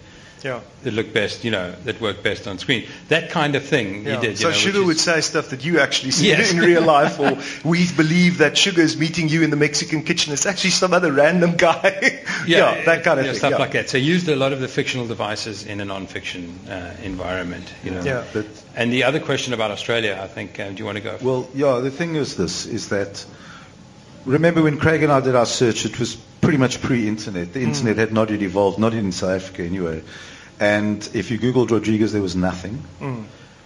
Speaker 5: Yeah.
Speaker 6: that looked best, you know, that worked best on screen. That kind of thing he did.
Speaker 5: So
Speaker 6: know,
Speaker 5: Sugar
Speaker 6: which
Speaker 5: would say stuff that you actually see
Speaker 6: Yes.
Speaker 5: in real life, or we believe that Sugar is meeting you in the Mexican kitchen. It's actually some other random guy.
Speaker 6: yeah,
Speaker 5: that kind of
Speaker 6: yeah,
Speaker 5: thing.
Speaker 6: stuff
Speaker 5: yeah.
Speaker 6: like that. So he used a lot of the fictional devices in a non-fiction uh, environment. You know.
Speaker 5: Yeah.
Speaker 7: But,
Speaker 6: And the other question about Australia, I think, um, do you want to go?
Speaker 7: well, yeah, the thing is this, is that, remember when Craig and I did our search, it was pretty much pre-internet. The internet had not yet evolved, not in South Africa anyway. And if you Googled Rodriguez, there was nothing.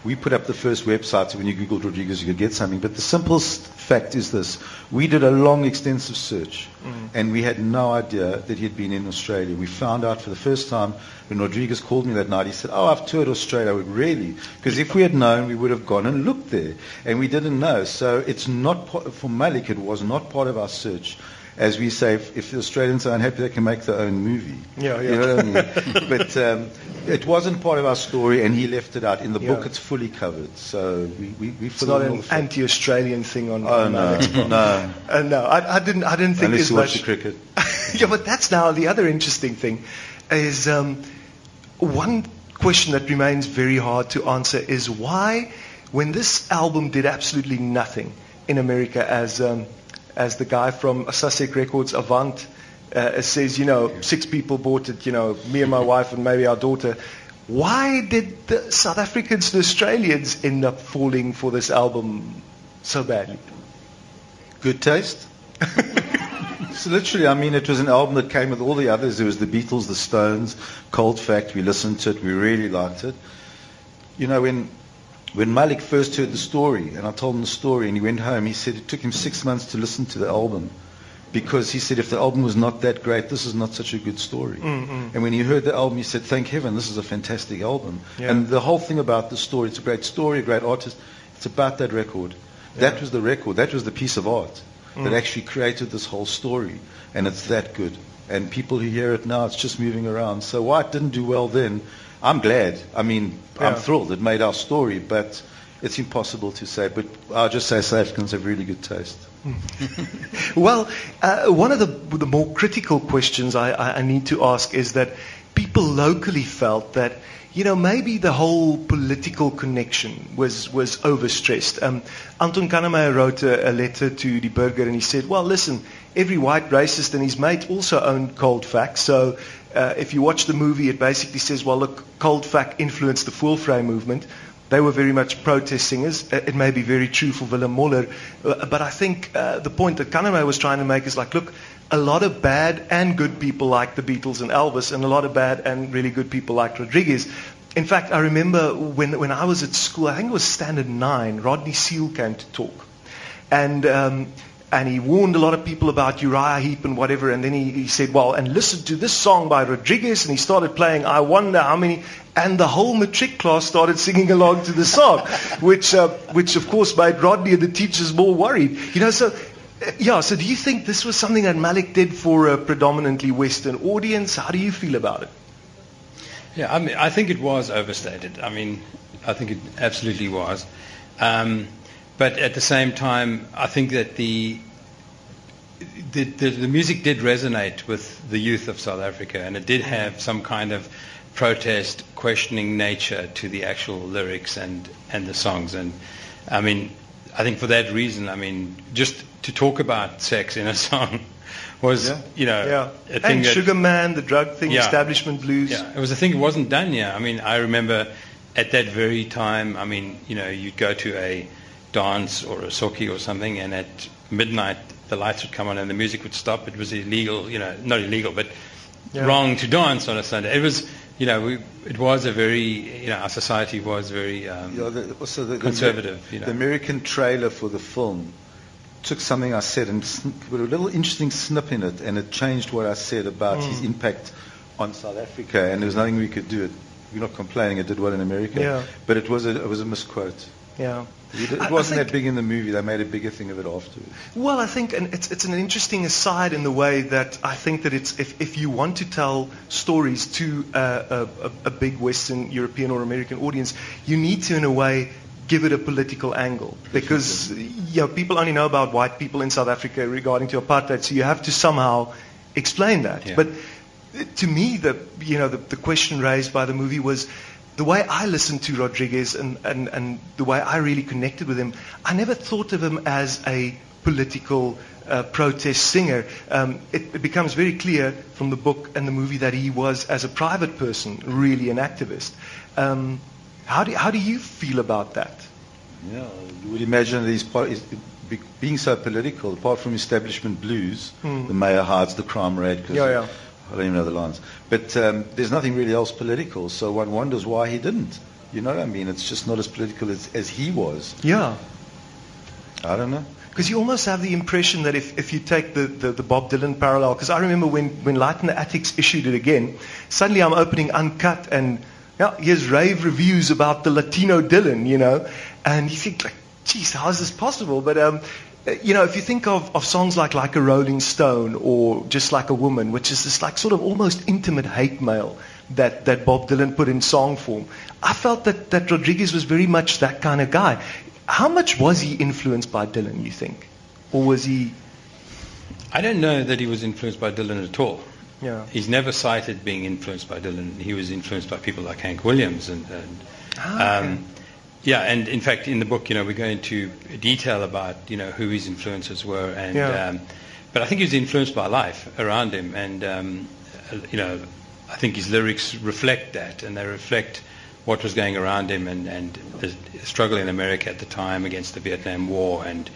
Speaker 7: we put up the first website, so when you Googled Rodriguez, you could get something. But the simplest fact is this. We did a long, extensive search, mm. and we had no idea that he had been in Australia. We found out for the first time when Rodriguez called me that night. He said, oh, I've toured Australia. Would really? Because if we had known, we would have gone and looked there. And we didn't know. So it's not, for Malik, it was not part of our search as we say, if, if, the Australians are unhappy, they can make their own movie.
Speaker 5: Yeah, yeah.
Speaker 7: You know what I mean? but um, it wasn't part of our story, and he left it out. In the yeah. book, it's fully covered. So we, we, we
Speaker 5: It's not an anti-Australian thing on.
Speaker 7: Oh no, no,
Speaker 5: uh, no. I, I, didn't. I didn't think
Speaker 7: Unless
Speaker 5: as
Speaker 7: you
Speaker 5: much.
Speaker 7: watch the cricket.
Speaker 5: yeah, but that's now the other interesting thing, is um, one question that remains very hard to answer is why, when this album did absolutely nothing in America as um, as the guy from Sussex Records, Avant, uh, says, you know, six people bought it, you know, me and my wife and maybe our daughter. Why did the South Africans and Australians end up falling for this album so badly?
Speaker 7: Good taste. so literally, I mean, it was an album that came with all the others. There was the Beatles, the Stones, Cold Fact. We listened to it. We really liked it. You know, when when Malik first heard the story, and I told him the story, and he went home, he said it took him six months to listen to the album. Because he said, if the album was not that great, this is not such a good story.
Speaker 5: Mm-hmm.
Speaker 7: And when he heard the album, he said, thank heaven, this is a fantastic album.
Speaker 5: Yeah.
Speaker 7: And the whole thing about the story, it's a great story, a great artist. It's about that record. Yeah. That was the record. That was the piece of art mm. that actually created this whole story. And it's that good. And people who hear it now, it's just moving around. So why it didn't do well then, I'm glad. I mean, yeah. I'm thrilled. It made our story, but it's impossible to say. But I'll just say South Africans have really good taste.
Speaker 5: well, uh, one of the, the more critical questions I, I, I need to ask is that people locally felt that you know, maybe the whole political connection was, was overstressed. Um, Anton Kannemeyer wrote a, a, letter to the Burger and he said, well, listen, every white racist and his mate also owned Cold Facts. So uh, if you watch the movie, it basically says, well, look, Cold Fact influenced the Voelvry movement. They were very much protest singers. Uh, it may be very true for Willem Moller, uh, but I think uh, the point that Kannemeyer was trying to make is like, look, a lot of bad and good people like the Beatles and Elvis, and a lot of bad and really good people like Rodriguez. In fact, I remember when, when I was at school, I think it was Standard 9, Rodney Seale came to talk. And um, and he warned a lot of people about Uriah Heep and whatever. And then he, he said, well, and listen to this song by Rodriguez. And he started playing I Wonder How Many. And the whole matric class started singing along to the song, which, uh, which of course made Rodney and the teachers more worried. You know, so, uh, yeah, so do you think this was something that Malik did for a predominantly Western audience? How do you feel about it?
Speaker 6: Yeah, I mean, I think it was overstated. I mean, I think it absolutely was. Um, but at the same time, I think that the the, the, the, music did resonate with the youth of South Africa, and it did have some kind of protest, questioning nature to the actual lyrics and, and the songs. And I mean, I think for that reason, I mean, just to talk about sex in a song was,
Speaker 5: yeah.
Speaker 6: you know,
Speaker 5: yeah. a thing and that, Sugar Man, the drug thing, yeah. establishment blues.
Speaker 6: Yeah, it was a thing. It wasn't done yet. I mean, I remember at that very time. I mean, you know, you'd go to a dance or a socky or something, and at midnight the lights would come on and the music would stop. It was illegal, you know, not illegal, but yeah. wrong to dance on a Sunday. It was, you know, we, it was a very, you know, our society was very um, yeah, the, also the, conservative.
Speaker 7: The,
Speaker 6: you know.
Speaker 7: the American trailer for the film took something I said and put a little interesting snip in it, and it changed what I said about mm. his impact on South Africa, and there was nothing we could do. It, we're not complaining; it did well in America,
Speaker 5: yeah.
Speaker 7: but it was a, it was a misquote.
Speaker 5: Yeah.
Speaker 7: It wasn't that big in the movie. They made a bigger thing of it afterwards.
Speaker 5: Well, I think and it's, it's an interesting aside in the way that I think that it's if, if you want to tell stories to a, a, a big Western European or American audience, you need to, in a way, give it a political angle because you know, people only know about white people in South Africa regarding to apartheid, so you have to somehow explain that.
Speaker 6: Yeah.
Speaker 5: But uh, to me, the you know the, the question raised by the movie was the way I listened to Rodriguez and, and, and the way I really connected with him, I never thought of him as a political uh, protest singer. Um, it, it, becomes very clear from the book and the movie that he was, as a private person, really an activist. Um, how, do, how do you feel about that?
Speaker 7: Yeah, you would imagine that he's, being so political, apart from establishment blues,
Speaker 5: mm.
Speaker 7: the mayor hides the crime rate.
Speaker 5: Yeah, yeah.
Speaker 7: I don't even know the lines. But um, there's nothing really else political, so one wonders why he didn't. You know what I mean? It's just not as political as, as he was.
Speaker 5: Yeah.
Speaker 7: I don't know.
Speaker 5: Because you almost have the impression that if, if you take the, the, the Bob Dylan parallel, because I remember when, when Light in the Attics issued it again, suddenly I'm opening Uncut and yeah, here's rave reviews about the Latino Dylan, you know, and you think like, geez, how is this possible? But um, you know, if you think of, of songs like Like a Rolling Stone or Just Like a Woman, which is this like sort of almost intimate hate mail that, that Bob Dylan put in song form, I felt that, that Rodriguez was very much that kind of guy. How much was he influenced by Dylan, you think? Or was he.
Speaker 6: I don't know that he was influenced by Dylan at all.
Speaker 5: Yeah.
Speaker 6: He's never cited being influenced by Dylan. He was influenced by people like Hank Williams and, and
Speaker 5: Ah, okay.
Speaker 6: um, yeah, and in fact, in the book, you know, we go into detail about you know who his influences were, and
Speaker 5: Yeah.
Speaker 6: um, but I think he was influenced by life around him, and um, you know, I think his lyrics reflect that, and they reflect what was going around him, and and the struggle in America at the time against the Vietnam War, and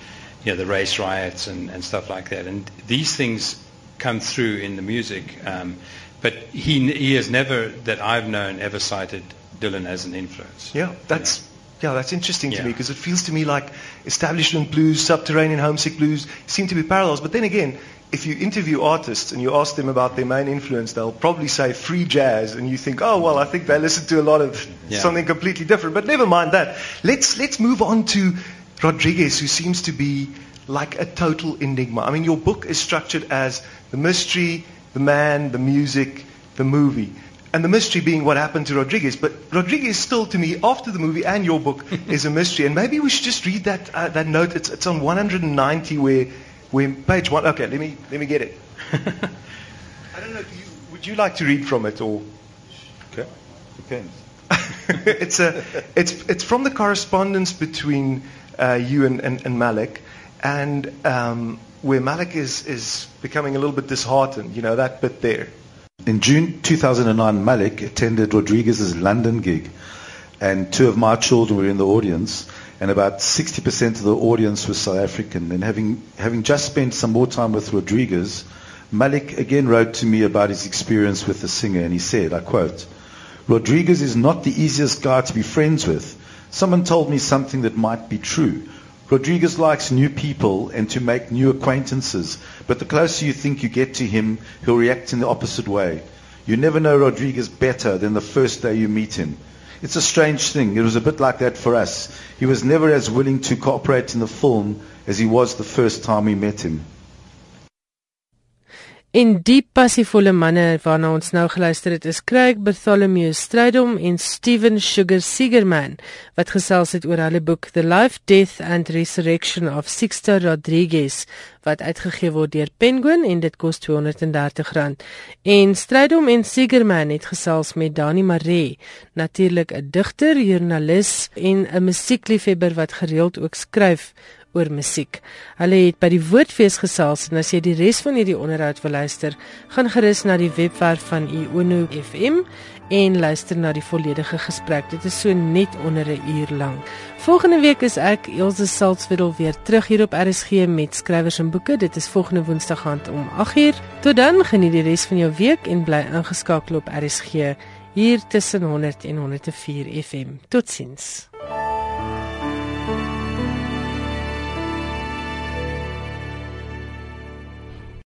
Speaker 6: you know the race riots and, and stuff like that, and these things come through in the music, um, but he he has never that I've known ever cited Dylan as an influence.
Speaker 5: Yeah, that's yeah, that's interesting to me because it feels to me like establishment blues, subterranean homesick blues seem to be parallels. But then again, if you interview artists and you ask them about their main influence, they'll probably say free jazz, and you think, oh well, I think they listen to a lot of
Speaker 6: Yeah.
Speaker 5: something completely different. But never mind that. Let's let's move on to Rodriguez, who seems to be like a total enigma. I mean, your book is structured as the mystery, the man, the music, the movie. And the mystery being what happened to Rodriguez. But Rodriguez still, to me, after the movie and your book, is a mystery. And maybe we should just read that, uh, that note. It's, it's on 190 where, where page one. Okay, let me, let me get it. I don't know if you, would you like to read from it or?
Speaker 7: Okay. Depends.
Speaker 5: it's, a, it's, it's from the correspondence between uh, you and, and, and Malik, and um, where Malik is, is becoming a little bit disheartened, you know, that bit there.
Speaker 7: In June 2009, Malik attended Rodriguez's London gig, and two of my children were in the audience, and about 60% of the audience was South African. And having, having just spent some more time with Rodriguez, Malik again wrote to me about his experience with the singer, and he said, I quote, Rodriguez is not the easiest guy to be friends with. Someone told me something that might be true. Rodriguez likes new people and to make new acquaintances, but the closer you think you get to him, he'll react in the opposite way. You never know Rodriguez better than the first day you meet him. It's a strange thing. It was a bit like that for us. He was never as willing to cooperate in the film as he was the first time we met him.
Speaker 1: En diep passievolle manne waarna ons nou geluister het is Craig Bartholomew Strydom en Steven Sugar Seegerman wat gesels het oor hulle boek The Life, Death and Resurrection of Sixto Rodriguez wat uitgegee word deur Penguin en dit kos R230. En Strydom en Seegerman het gesels met Dani Maree, natuurlik 'n digter, joernalis en 'n musiekliefhebber wat gereeld ook skryf oor musiek. Hulle het by die Woordfees gesels en as jy die res van hierdie onderhoud wil luister, gaan gerus na die webwerf van Iono FM en luister na die volledige gesprek. Dit is so net onder 'n uur lank. Volgende week is ek Elsje Salzwetel weer terug hier op RSG met skrywers en boeke. Dit is volgende Woensdag aand om 8uur. Tot dan, geniet die res van jou week en bly ingeskakel op RSG hier tussen 100 en 104 FM. Totsiens.